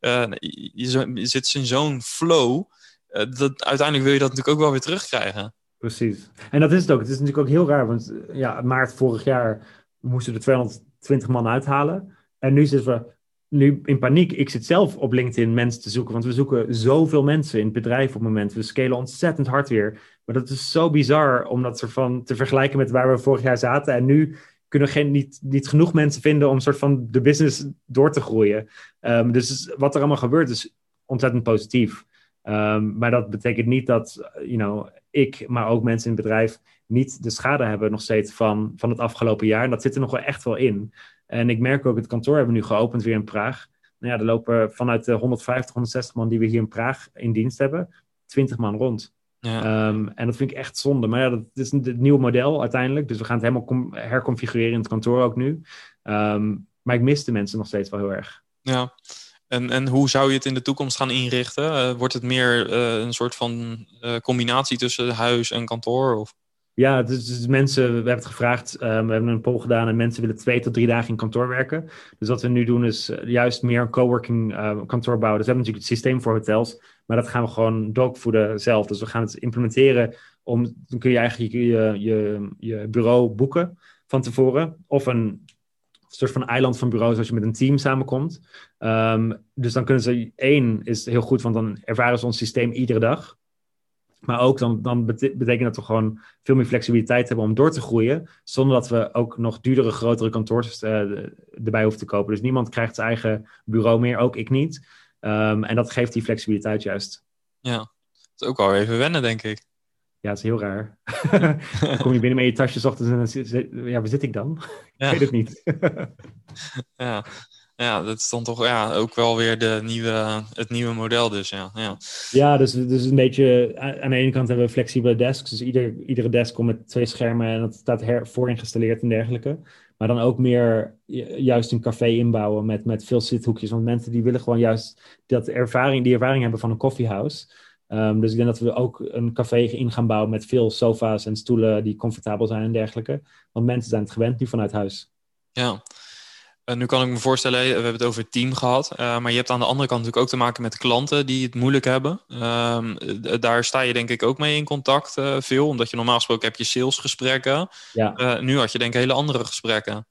uh, je, je, zit in zo'n flow. Uh, dat, uiteindelijk wil je dat natuurlijk ook wel weer terugkrijgen. Precies. En dat is het ook. Het is natuurlijk ook heel raar, want ja, maart vorig jaar moesten we 220 man uithalen. En nu zitten we nu in paniek. Ik zit zelf op LinkedIn mensen te zoeken, want we zoeken zoveel mensen in het bedrijf op het moment. We scalen ontzettend hard weer. Maar dat is zo bizar om dat soort van te vergelijken met waar we vorig jaar zaten. En nu kunnen geen, niet, niet genoeg mensen vinden om soort van de business door te groeien. Um, dus wat er allemaal gebeurt is ontzettend positief. Um, maar dat betekent niet dat you know, ik, maar ook mensen in het bedrijf, niet de schade hebben nog steeds van, van het afgelopen jaar. En dat zit er nog wel echt wel in. En ik merk ook, het kantoor hebben we nu geopend weer in Praag. Nou ja, er lopen vanuit de 150, 160 man die we hier in Praag in dienst hebben, 20 man rond. Ja. Ehm, en dat vind ik echt zonde. Maar ja, dat is het nieuwe model uiteindelijk. Dus we gaan het helemaal herconfigureren in het kantoor ook nu. Ehm, maar ik mis de mensen nog steeds wel heel erg. Ja. En, en hoe zou je het in de toekomst gaan inrichten? Eh, wordt het meer eh, een soort van eh, combinatie tussen huis en kantoor? Of? Ja, dus, mensen, we hebben het gevraagd, we hebben een poll gedaan en mensen willen twee tot drie dagen in kantoor werken. Dus wat we nu doen is juist meer een coworking eh, kantoor bouwen. Dus we hebben natuurlijk het systeem voor hotels, maar dat gaan we gewoon dogvoeden zelf. Dus we gaan het implementeren om, dan kun je eigenlijk je, je, je bureau boeken van tevoren. Of een soort van eiland van bureaus als je met een team samenkomt. Ehm, dus dan kunnen ze, één is heel goed, want dan ervaren ze ons systeem iedere dag. Maar ook dan, dan bete- betekent dat we gewoon veel meer flexibiliteit hebben om door te groeien. Zonder dat we ook nog duurdere, grotere kantoors eh, erbij hoeven te kopen. Dus niemand krijgt zijn eigen bureau meer, ook ik niet. Ehm, en dat geeft die flexibiliteit juist. Ja, dat is ook wel even wennen, denk ik. Ja, het is heel raar. dan kom je binnen met je tasjes ochtends en dan zit, zit- ja, waar zit ik dan? Ja. Ik weet het niet. Ja. ja, dat is dan toch ja, ook wel weer de nieuwe, het nieuwe model dus. Ja, ja. Ja, dus, dus een beetje. Aan de ene kant hebben we flexibele desks. Dus ieder, iedere desk komt met twee schermen en dat staat her, vooringestalleerd en dergelijke. Maar dan ook meer ju- juist een café inbouwen met, met veel zithoekjes. Want mensen die willen gewoon juist dat ervaring, die ervaring hebben van een coffeehouse. Ehm, dus ik denk dat we ook een café in gaan bouwen met veel sofa's en stoelen die comfortabel zijn en dergelijke. Want mensen zijn het gewend nu vanuit huis. ja. En nu kan ik me voorstellen, we hebben het over het team gehad. eh, maar je hebt aan de andere kant natuurlijk ook te maken met klanten die het moeilijk hebben. Ehm, d- daar sta je denk ik ook mee in contact eh, veel. Omdat je normaal gesproken heb je salesgesprekken. Ja. Eh, nu had je denk ik hele andere gesprekken.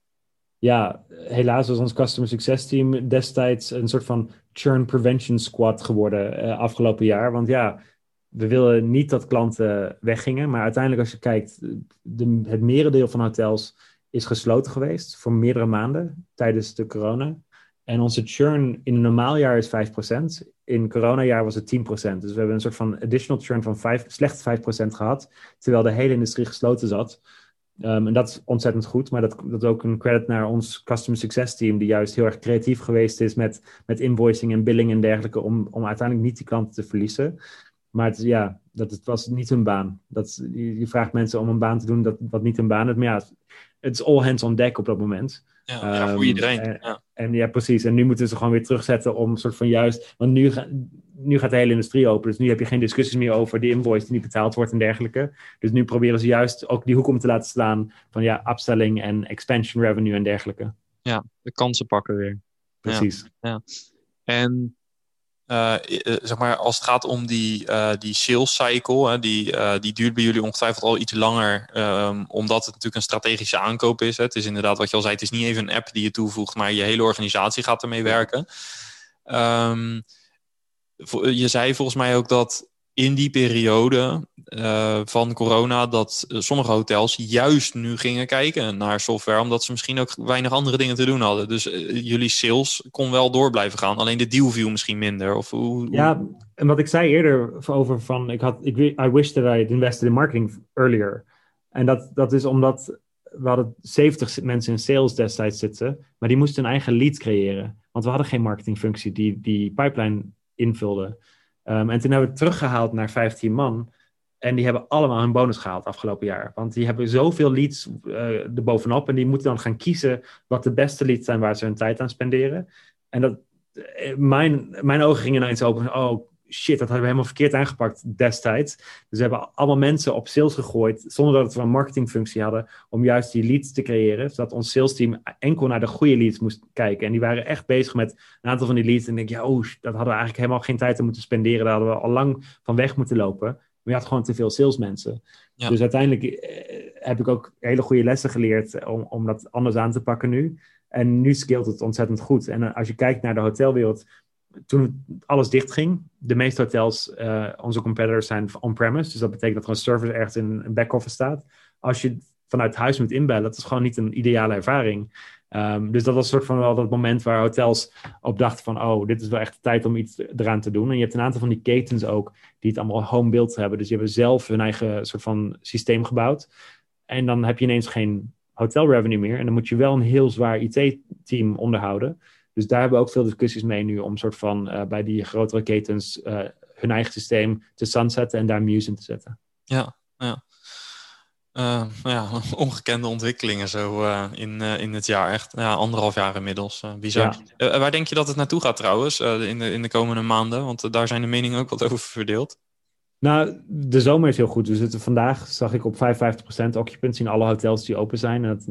ja, helaas was ons customer success team destijds een soort van churn prevention squad geworden eh, afgelopen jaar. Want ja, we willen niet dat klanten weggingen, maar uiteindelijk als je kijkt, de, het merendeel van hotels is gesloten geweest voor meerdere maanden tijdens de corona. En onze churn in een normaal jaar is 5%. In coronajaar was het 10%. Dus we hebben een soort van additional churn van 5, slechts 5% gehad, terwijl de hele industrie gesloten zat. Um, en dat is ontzettend goed, maar dat, dat is ook een credit naar ons customer success team, die juist heel erg creatief geweest is met, met invoicing en billing en dergelijke, om, om uiteindelijk niet die klanten te verliezen. Maar het, ja, dat, het was niet hun baan. Dat, je, je vraagt mensen om een baan te doen dat, wat niet hun baan is. Maar ja, het is all hands on deck op dat moment. Ja, ja, voor Ehm, iedereen. en- ja. En ja, precies. En nu moeten ze gewoon weer terugzetten om een soort van juist. Want nu, ga- nu gaat de hele industrie open. Dus nu heb je geen discussies meer over die invoice die niet betaald wordt en dergelijke. Dus nu proberen ze juist ook die hoek om te laten slaan van ja, upselling en expansion revenue en dergelijke. de kansen pakken weer. Precies. En eh, eh, zeg maar, als het gaat om die, eh, die sales cycle, hè, die, die duurt bij jullie ongetwijfeld al iets langer, ehm, omdat het natuurlijk een strategische aankoop is. Hè. Het is inderdaad wat je al zei, het is niet even een app die je toevoegt, maar je hele organisatie gaat ermee werken. Ehm, vo- je zei volgens mij ook dat in die periode eh, van corona dat eh, sommige hotels juist nu gingen kijken naar software, omdat ze misschien ook weinig andere dingen te doen hadden. Dus eh, jullie sales kon wel door blijven gaan, alleen de deal viel misschien minder. Of hoe, Ja, en wat ik zei eerder over van, ik had, ik, I wish that I had invested in marketing earlier. En dat, dat is omdat we hadden 70 mensen in sales destijds zitten, maar die moesten hun eigen leads creëren. Want we hadden geen marketingfunctie die die pipeline invulde. Um, en toen hebben we het teruggehaald naar 15 man. En die hebben allemaal hun bonus gehaald afgelopen jaar. Want die hebben zoveel leads uh, erbovenop. En die moeten dan gaan kiezen wat de beste leads zijn waar ze hun tijd aan spenderen. En dat, mijn, mijn ogen gingen ineens open. Oh shit, dat hadden we helemaal verkeerd aangepakt destijds. Dus we hebben allemaal mensen op sales gegooid. Zonder dat we een marketingfunctie hadden. Om juist die leads te creëren. Zodat ons sales team enkel naar de goede leads moest kijken. En die waren echt bezig met een aantal van die leads. En denk ja, oh, dat hadden we eigenlijk helemaal geen tijd aan moeten spenderen. Daar hadden we al lang van weg moeten lopen. Maar je had gewoon te veel salesmensen. Ja. Dus uiteindelijk eh, heb ik ook hele goede lessen geleerd om, om dat anders aan te pakken nu. En nu scaleert het ontzettend goed. En als je kijkt naar de hotelwereld, toen alles dicht ging, de meeste hotels, uh, onze competitors zijn on-premise. Dus dat betekent dat er een server ergens in een back-office staat. Als je vanuit huis moet inbellen, dat is gewoon niet een ideale ervaring. Um, dus dat was soort van wel dat moment waar hotels op dachten van, oh, dit is wel echt de tijd om iets eraan te doen. En je hebt een aantal van die ketens ook, die het allemaal home build hebben. Dus die hebben zelf hun eigen soort van systeem gebouwd. En dan heb je ineens geen hotel revenue meer. En dan moet je wel een heel zwaar IT-team onderhouden. Dus daar hebben we ook veel discussies mee nu om soort van bij die grotere ketens hun eigen systeem te sunsetten en daar Muse in te zetten. Ja, ja. Uh, ja, ongekende ontwikkelingen zo uh, in, uh, in het jaar. Echt ja, anderhalf jaar inmiddels. bizar. Ja. waar denk je dat het naartoe gaat trouwens in, de, in de komende maanden? Want daar zijn de meningen ook wat over verdeeld. Nou, de zomer is heel goed. We zitten vandaag, zag ik op 55% occupancy in alle hotels die open zijn. En dat,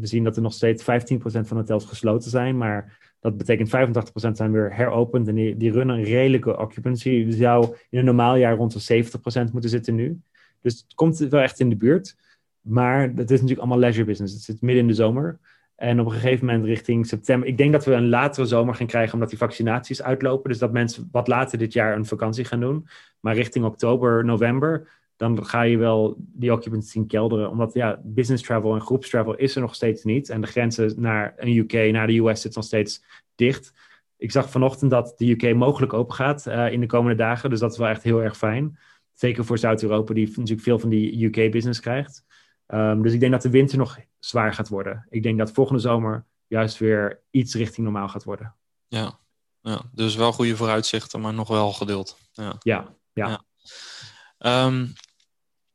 we zien dat er nog steeds 15% van hotels gesloten zijn. Maar dat betekent 85% zijn weer heropend. En die, die runnen een redelijke occupancy. Je zou in een normaal jaar rond de 70% moeten zitten nu. Dus het komt wel echt in de buurt. Maar het is natuurlijk allemaal leisure business. Het zit midden in de zomer. En op een gegeven moment richting september. Ik denk dat we een latere zomer gaan krijgen omdat die vaccinaties uitlopen. Dus dat mensen wat later dit jaar een vakantie gaan doen. Maar richting oktober, november, dan ga je wel die occupancy zien kelderen. Omdat ja, business travel en groepstravel is er nog steeds niet. En de grenzen naar een UK, naar de US zitten nog steeds dicht. Ik zag vanochtend dat de UK mogelijk open gaat uh, in de komende dagen. Dus dat is wel echt heel erg fijn. Zeker voor Zuid-Europa, die natuurlijk veel van die UK-business krijgt. Um, dus ik denk dat de winter nog zwaar gaat worden. Ik denk dat volgende zomer juist weer iets richting normaal gaat worden. Ja, ja dus wel goede vooruitzichten, maar nog wel geduld. Ja, ja. ja. ja. Um,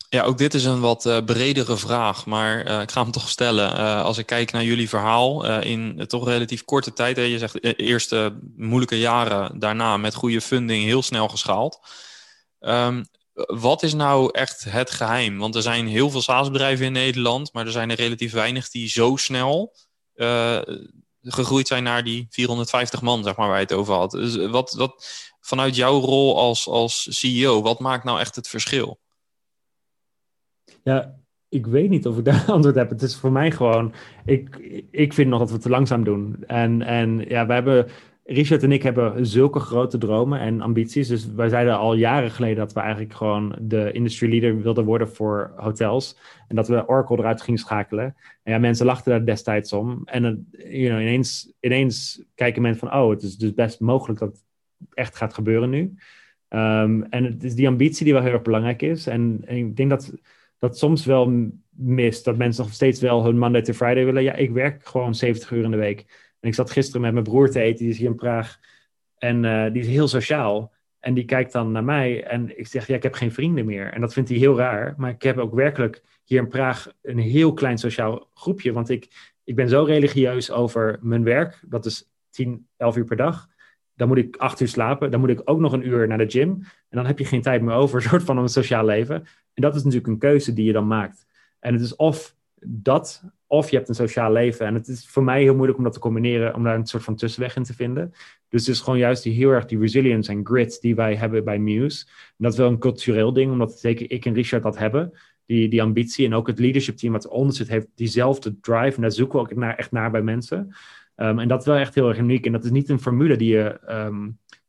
ja, ook dit is een wat uh, bredere vraag, maar uh, ik ga hem toch stellen. Uh, als ik kijk naar jullie verhaal in toch relatief korte tijd, hè, je zegt eerste moeilijke jaren daarna met goede funding heel snel geschaald. Um, wat is nou echt het geheim? Want er zijn heel veel SaaS-bedrijven in Nederland, maar er zijn er relatief weinig die zo snel gegroeid zijn naar die 450 man, zeg maar, waar je het over had. Dus wat, wat, vanuit jouw rol als, als CEO, wat maakt nou echt het verschil? Ja, ik weet niet of ik daar antwoord heb. Het is voor mij gewoon, ik, ik vind nog dat we te langzaam doen. En, en ja, we hebben Richard en ik hebben zulke grote dromen en ambities. Dus wij zeiden al jaren geleden dat we eigenlijk gewoon de industry leader wilden worden voor hotels. En dat we Oracle eruit gingen schakelen. En ja, mensen lachten daar destijds om. En you know, ineens, ineens kijken mensen van, oh, het is dus best mogelijk dat het echt gaat gebeuren nu. Um, en het is die ambitie die wel heel erg belangrijk is. En ik denk dat dat soms wel mist. Dat mensen nog steeds wel hun Monday to Friday willen. Ja, ik werk gewoon 70 uur in de week. En ik zat gisteren met mijn broer te eten, die is hier in Praag. En uh, die is heel sociaal. En die kijkt dan naar mij en ik zeg, ja, ik heb geen vrienden meer. En dat vindt hij heel raar. Maar ik heb ook werkelijk hier in Praag een heel klein sociaal groepje. Want ik, ik ben zo religieus over mijn werk. Dat is 10, 11 uur per dag. Dan moet ik acht uur slapen. Dan moet ik ook nog een uur naar de gym. En dan heb je geen tijd meer over, soort van een sociaal leven. En dat is natuurlijk een keuze die je dan maakt. En het is of dat, of je hebt een sociaal leven. En het is voor mij heel moeilijk om dat te combineren, om daar een soort van tussenweg in te vinden. Dus het is gewoon juist die, heel erg die resilience en grit die wij hebben bij Muse. En dat is wel een cultureel ding, omdat zeker ik en Richard dat hebben. Die, die ambitie en ook het leadership team wat eronder zit, heeft diezelfde drive. En daar zoeken we ook naar, echt naar bij mensen. Um, en dat is wel echt heel erg uniek. En dat is niet een formule die je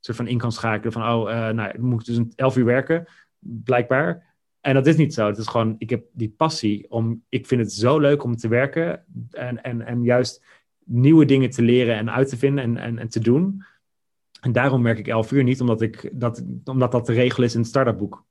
soort van in kan schakelen. Van, oh, uh, nou, ik moet dus een elf uur werken, blijkbaar. En dat is niet zo. Het is gewoon, ik heb die passie om, ik vind het zo leuk om te werken en, en, en juist nieuwe dingen te leren en uit te vinden en, en, en te doen. En daarom werk ik elf uur niet, omdat, ik, dat, omdat dat de regel is in het startup boek.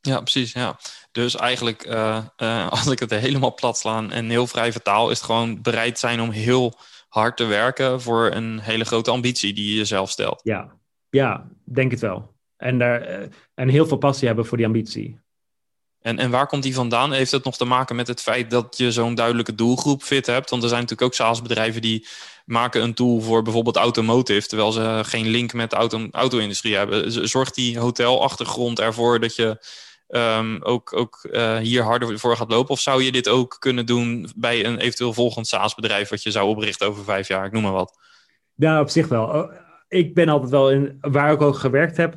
Ja, precies. Ja. Dus eigenlijk, uh, uh, als ik het helemaal plat slaan en heel vrij vertaal, is het gewoon bereid zijn om heel hard te werken voor een hele grote ambitie die je jezelf stelt. Ja, ja denk het wel. En, daar, uh, en heel veel passie hebben voor die ambitie. En, en waar komt die vandaan? Heeft het nog te maken met het feit dat je zo'n duidelijke doelgroep fit hebt? Want er zijn natuurlijk ook SaaS-bedrijven die maken een tool voor bijvoorbeeld automotive, terwijl ze geen link met de auto, auto-industrie hebben. Zorgt die hotelachtergrond ervoor dat je um, ook, ook uh, hier harder voor gaat lopen? Of zou je dit ook kunnen doen bij een eventueel volgend SaaS-bedrijf wat je zou oprichten over vijf jaar? Ik noem maar wat. Ja, op zich wel ik ben altijd wel in, waar ik ook gewerkt heb,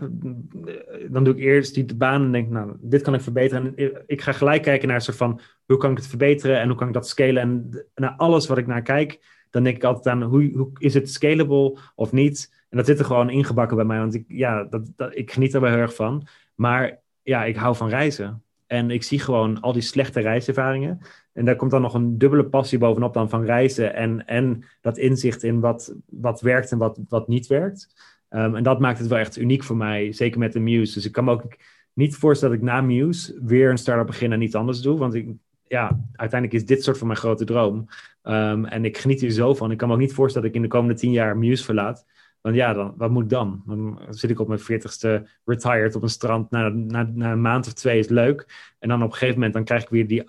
dan doe ik eerst die baan en denk, nou, dit kan ik verbeteren. En ik ga gelijk kijken naar een soort van, hoe kan ik het verbeteren en hoe kan ik dat scalen? En naar alles wat ik naar kijk, dan denk ik altijd aan, hoe, hoe is het scalable of niet? En dat zit er gewoon ingebakken bij mij, want ik, ja, dat, dat, ik geniet er wel heel erg van. Maar ja, ik hou van reizen. En ik zie gewoon al die slechte reiservaringen. En daar komt dan nog een dubbele passie bovenop dan van reizen. En, en dat inzicht in wat, wat werkt en wat, wat niet werkt. Um, en dat maakt het wel echt uniek voor mij. Zeker met de Muse. Dus ik kan me ook niet voorstellen dat ik na Muse weer een start-up begin en iets anders doe. Want ik, ja, uiteindelijk is dit soort van mijn grote droom. Ehm, en ik geniet hier zo van. Ik kan me ook niet voorstellen dat ik in de komende tien jaar Muse verlaat. Want ja, dan, wat moet ik dan? Dan zit ik op mijn veertigste retired op een strand. Na, na, na een maand of twee is leuk. En dan op een gegeven moment dan krijg ik weer die,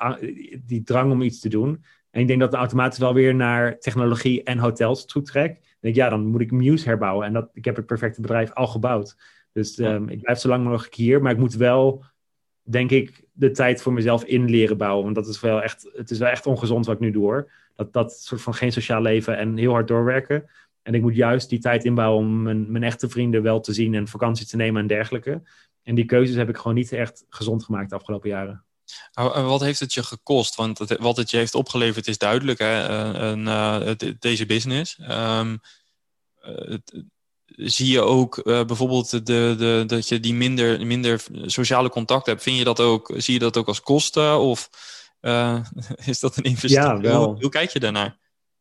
die drang om iets te doen. En ik denk dat het automatisch wel weer naar technologie en hotels toe trekt. Dan denk ik, ja, dan moet ik Muse herbouwen. En dat, ik heb het perfecte bedrijf al gebouwd. Dus um, ik blijf zo lang mogelijk hier. Maar ik moet wel, denk ik, de tijd voor mezelf in leren bouwen. Want dat is wel echt, het is wel echt ongezond wat ik nu doe hoor. Dat, dat soort van geen sociaal leven en heel hard doorwerken. En ik moet juist die tijd inbouwen om mijn, mijn echte vrienden wel te zien en vakantie te nemen en dergelijke. En die keuzes heb ik gewoon niet echt gezond gemaakt de afgelopen jaren. Wat heeft het je gekost? Want het, wat het je heeft opgeleverd is duidelijk, hè? Uh, deze business. Um, het, zie je ook uh, bijvoorbeeld de, de, dat je die minder, minder sociale contact hebt. Vind je dat ook, zie je dat ook als kosten? Of uh, is dat een investering? Ja, wel. Hoe, hoe, kijk je daarnaar?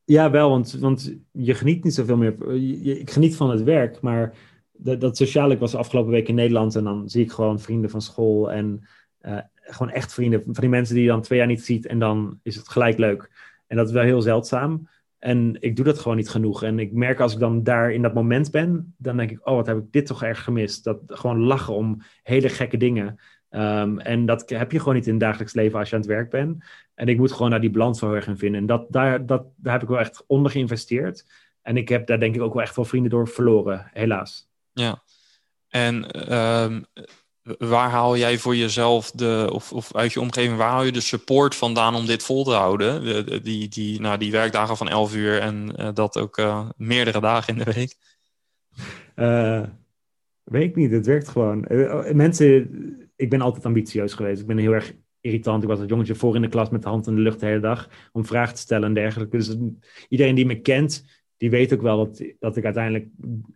Ja, wel, want, want je geniet niet zoveel meer. Je, ik geniet van het werk, maar dat, sociaal. Ik was de afgelopen week in Nederland en dan zie ik gewoon vrienden van school en uh, gewoon echt vrienden. Van die mensen die je dan twee jaar niet ziet en dan is het gelijk leuk. En dat is wel heel zeldzaam. En ik doe dat gewoon niet genoeg. En ik merk als ik dan daar in dat moment ben, dan denk ik, oh, wat heb ik dit toch erg gemist. Dat gewoon lachen om hele gekke dingen. Um, en dat heb je gewoon niet in het dagelijks leven als je aan het werk bent. En ik moet gewoon naar die balans wel erg in vinden. En dat, daar, dat, daar heb ik wel echt onder geïnvesteerd. En ik heb daar denk ik ook wel echt wel vrienden door verloren, helaas. Ja, en um, waar haal jij voor jezelf de, of, of uit je omgeving, waar haal je de support vandaan om dit vol te houden? De, die, die, nou, die werkdagen van 11 uur en uh, dat ook uh, meerdere dagen in de week? Uh, weet ik niet, het werkt gewoon. mensen, ik ben altijd ambitieus geweest. Ik ben heel erg irritant. Ik was het jongetje voor in de klas met de hand in de lucht de hele dag om vragen te stellen en dergelijke. Dus iedereen die me kent, die weet ook wel dat, dat ik uiteindelijk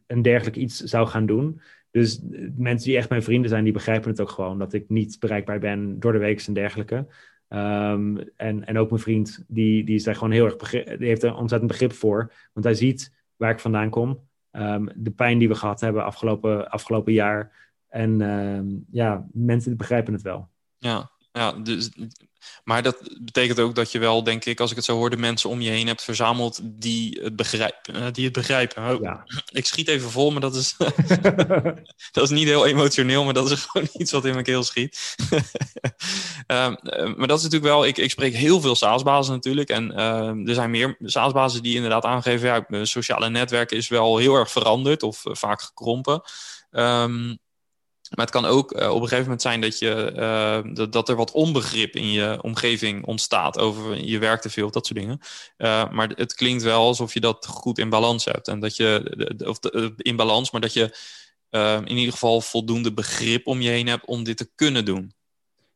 een dergelijk iets zou gaan doen. Dus mensen die echt mijn vrienden zijn, die begrijpen het ook gewoon. Dat ik niet bereikbaar ben door de week en dergelijke. Um, en, en ook mijn vriend, die, die is daar gewoon heel erg die heeft er ontzettend begrip voor. Want hij ziet waar ik vandaan kom. Um, de pijn die we gehad hebben afgelopen, afgelopen jaar. En um, ja, mensen begrijpen het wel. Ja, ja dus maar dat betekent ook dat je wel, denk ik, als ik het zo hoor, de mensen om je heen hebt verzameld die het begrijpen. Eh, die het begrijpen. Oh, ja. Ik schiet even vol, maar dat is, dat is niet heel emotioneel, maar dat is gewoon iets wat in mijn keel schiet. um, maar dat is natuurlijk wel, ik, ik spreek heel veel SaaS-bazen natuurlijk. En uh, er zijn meer SaaS-bazen die inderdaad aangeven, ja, mijn sociale netwerk is wel heel erg veranderd of uh, vaak gekrompen. Um, maar het kan ook uh, op een gegeven moment zijn dat, je, uh, dat, er wat onbegrip in je omgeving ontstaat over je werk te veel, dat soort dingen. Uh, maar het klinkt wel alsof je dat goed in balans hebt. En dat je, of in balans, maar dat je in ieder geval voldoende begrip om je heen hebt om dit te kunnen doen.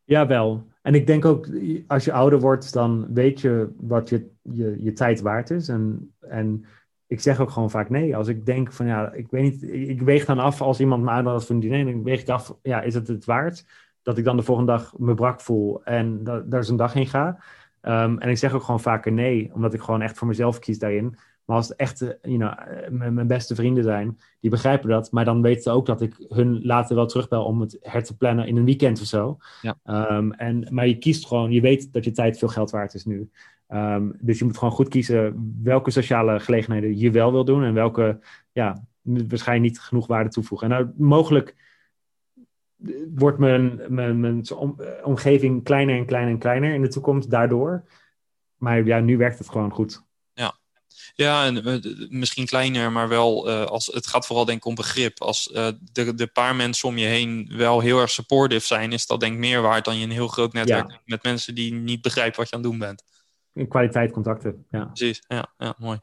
Ja, wel. En ik denk ook, als je ouder wordt, dan weet je wat je, je, je tijd waard is. En, en ik zeg ook gewoon vaak nee. Als ik denk van ja, ik weet niet, ik weeg dan af als iemand me uitnodigt voor een diner, dan weeg ik af, ja, is het het waard dat ik dan de volgende dag me brak voel en da daar zo'n dag in ga? Um, en ik zeg ook gewoon vaker nee, omdat ik gewoon echt voor mezelf kies daarin. Maar als het echt you know, mijn beste vrienden zijn, die begrijpen dat. Maar dan weten ze ook dat ik hun later wel terugbel om het her te plannen in een weekend of zo. Ja. Um, en, maar je kiest gewoon, je weet dat je tijd veel geld waard is nu. Um, dus je moet gewoon goed kiezen welke sociale gelegenheden je wel wil doen en welke ja, waarschijnlijk niet genoeg waarde toevoegen. En nou, mogelijk wordt mijn, mijn, mijn omgeving kleiner en kleiner en kleiner in de toekomst daardoor. Maar ja, nu werkt het gewoon goed. Ja, en uh, misschien kleiner, maar wel, uh, als, het gaat vooral denk ik om begrip. Als uh, de, de paar mensen om je heen wel heel erg supportive zijn, is dat denk ik meer waard dan je een heel groot netwerk ja. met mensen die niet begrijpen wat je aan het doen bent kwaliteit contacten. Ja. Precies, ja, ja mooi.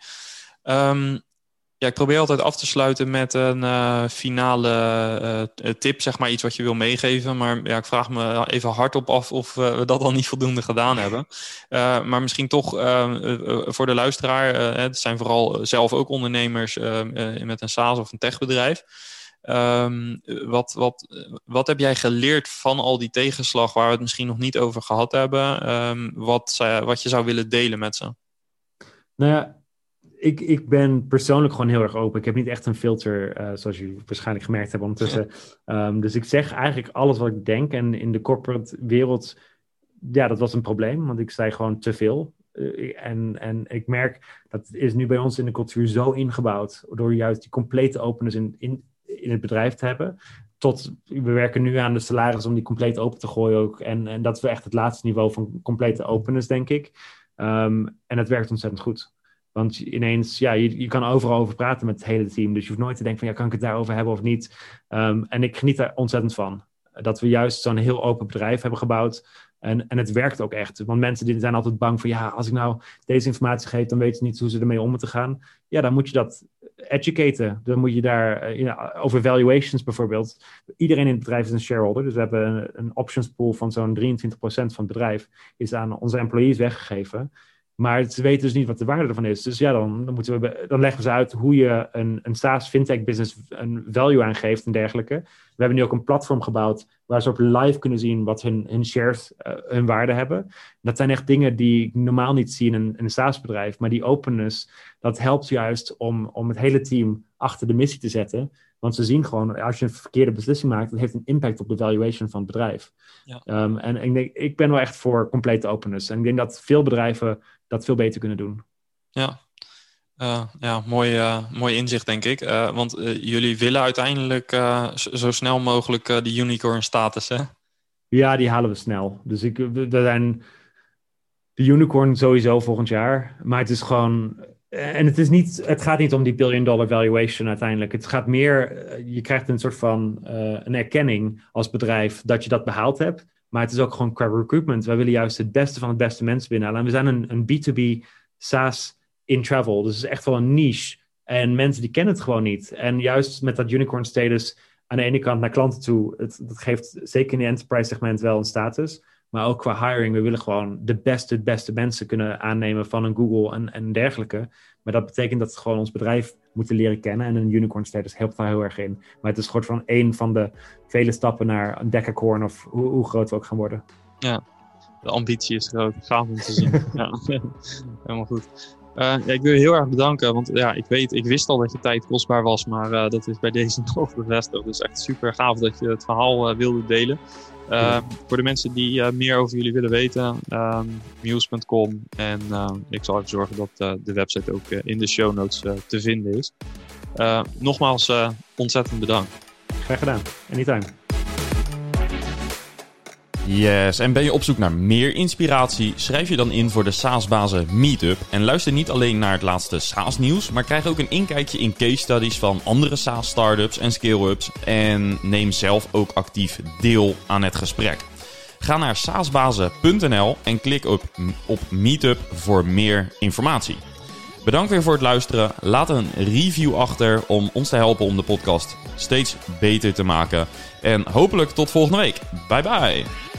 Um, ja, ik probeer altijd af te sluiten met een uh, finale uh, tip, zeg maar iets wat je wil meegeven. Maar ja, ik vraag me even hardop af of uh, we dat al niet voldoende gedaan hebben. maar misschien toch voor de luisteraar, het zijn vooral zelf ook ondernemers met een SaaS of een techbedrijf. Um, wat, wat, wat heb jij geleerd van al die tegenslag waar we het misschien nog niet over gehad hebben? Um, wat, wat je zou willen delen met ze? Nou ja, ik, ik ben persoonlijk gewoon heel erg open. Ik heb niet echt een filter, uh, zoals jullie waarschijnlijk gemerkt hebben ondertussen. Um, dus ik zeg eigenlijk alles wat ik denk. En in de corporate wereld ja, dat was een probleem, want ik zei gewoon te veel. Uh, en, en ik merk dat is nu bij ons in de cultuur zo ingebouwd, door juist die complete openness in, in, in het bedrijf te hebben. Tot we werken nu aan de salaris om die compleet open te gooien ook. En, en dat is echt het laatste niveau van complete openness, denk ik. Um, en het werkt ontzettend goed. Want ineens, ja, je, kan overal over praten met het hele team. Dus je hoeft nooit te denken van, ja, kan ik het daarover hebben of niet? Um, en ik geniet daar ontzettend van. Dat we juist zo'n heel open bedrijf hebben gebouwd. En, en het werkt ook echt. Want mensen die zijn altijd bang van, ja, als ik nou deze informatie geef, dan weten ze niet hoe ze ermee om moeten gaan. Ja, dan moet je dat educaten. Dan moet je daar, you over valuations bijvoorbeeld. Iedereen in het bedrijf is een shareholder. Dus we hebben een, een options pool van zo'n 23% van het bedrijf is aan onze employees weggegeven. Maar ze weten dus niet wat de waarde ervan is. Dus ja, dan, dan, moeten we, dan leggen ze uit hoe je een, een SaaS fintech business een value aangeeft en dergelijke. We hebben nu ook een platform gebouwd waar ze op live kunnen zien wat hun, hun shares, uh, hun waarde hebben. Dat zijn echt dingen die ik normaal niet zie in een, een SaaS bedrijf. Maar die openness, dat helpt juist om, om het hele team achter de missie te zetten. Want ze zien gewoon, als je een verkeerde beslissing maakt, dat heeft een impact op de valuation van het bedrijf. Ja. Um, en ik, denk, ik ben wel echt voor complete openness. En ik denk dat veel bedrijven dat veel beter kunnen doen. Ja, uh, ja mooi, uh, mooi inzicht, denk ik. Uh, want jullie willen uiteindelijk zo snel mogelijk de unicorn-status, hè? Ja, die halen we snel. Dus ik, we zijn de unicorn sowieso volgend jaar. Maar het is gewoon. En het, is niet, het gaat niet om die billion dollar valuation uiteindelijk. Het gaat meer. Je krijgt een soort van een erkenning als bedrijf dat je dat behaald hebt. Maar het is ook gewoon qua recruitment. Wij willen juist het beste van het beste mensen binnenhalen. En we zijn een, een B2B SaaS in travel. Dus het is echt wel een niche. En mensen die kennen het gewoon niet. En juist met dat unicorn status aan de ene kant naar klanten toe. Het, dat geeft zeker in de enterprise segment wel een status. Maar ook qua hiring. We willen gewoon de beste, beste mensen kunnen aannemen van een Google en, en dergelijke. Maar dat betekent dat we gewoon ons bedrijf moeten leren kennen. En een unicorn status helpt daar heel erg in. Maar het is gewoon van één van de vele stappen naar een decacorn of hoe, hoe groot we ook gaan worden. Ja, de ambitie is groot. Gaaf om te zien. ja, helemaal goed. Uh, ja, ik wil je heel erg bedanken, want ja, ik weet, ik wist al dat je tijd kostbaar was, maar uh, dat is bij deze nog bevestigd. Dus echt super gaaf dat je het verhaal uh, wilde delen. Voor de mensen die meer over jullie willen weten, um, muse.com. En uh, ik zal even zorgen dat de website ook in de show notes te vinden is. nogmaals, ontzettend bedankt. Graag gedaan. Anytime. Yes, en ben je op zoek naar meer inspiratie? Schrijf je dan in voor de SaaS-bazen Meetup. En luister niet alleen naar het laatste SaaS-nieuws, maar krijg ook een inkijkje in case studies van andere SaaS-startups en scale-ups. En neem zelf ook actief deel aan het gesprek. Ga naar saasbazen.nl en klik op, op Meetup voor meer informatie. Bedankt weer voor het luisteren. Laat een review achter om ons te helpen om de podcast steeds beter te maken. En hopelijk tot volgende week. Bye bye.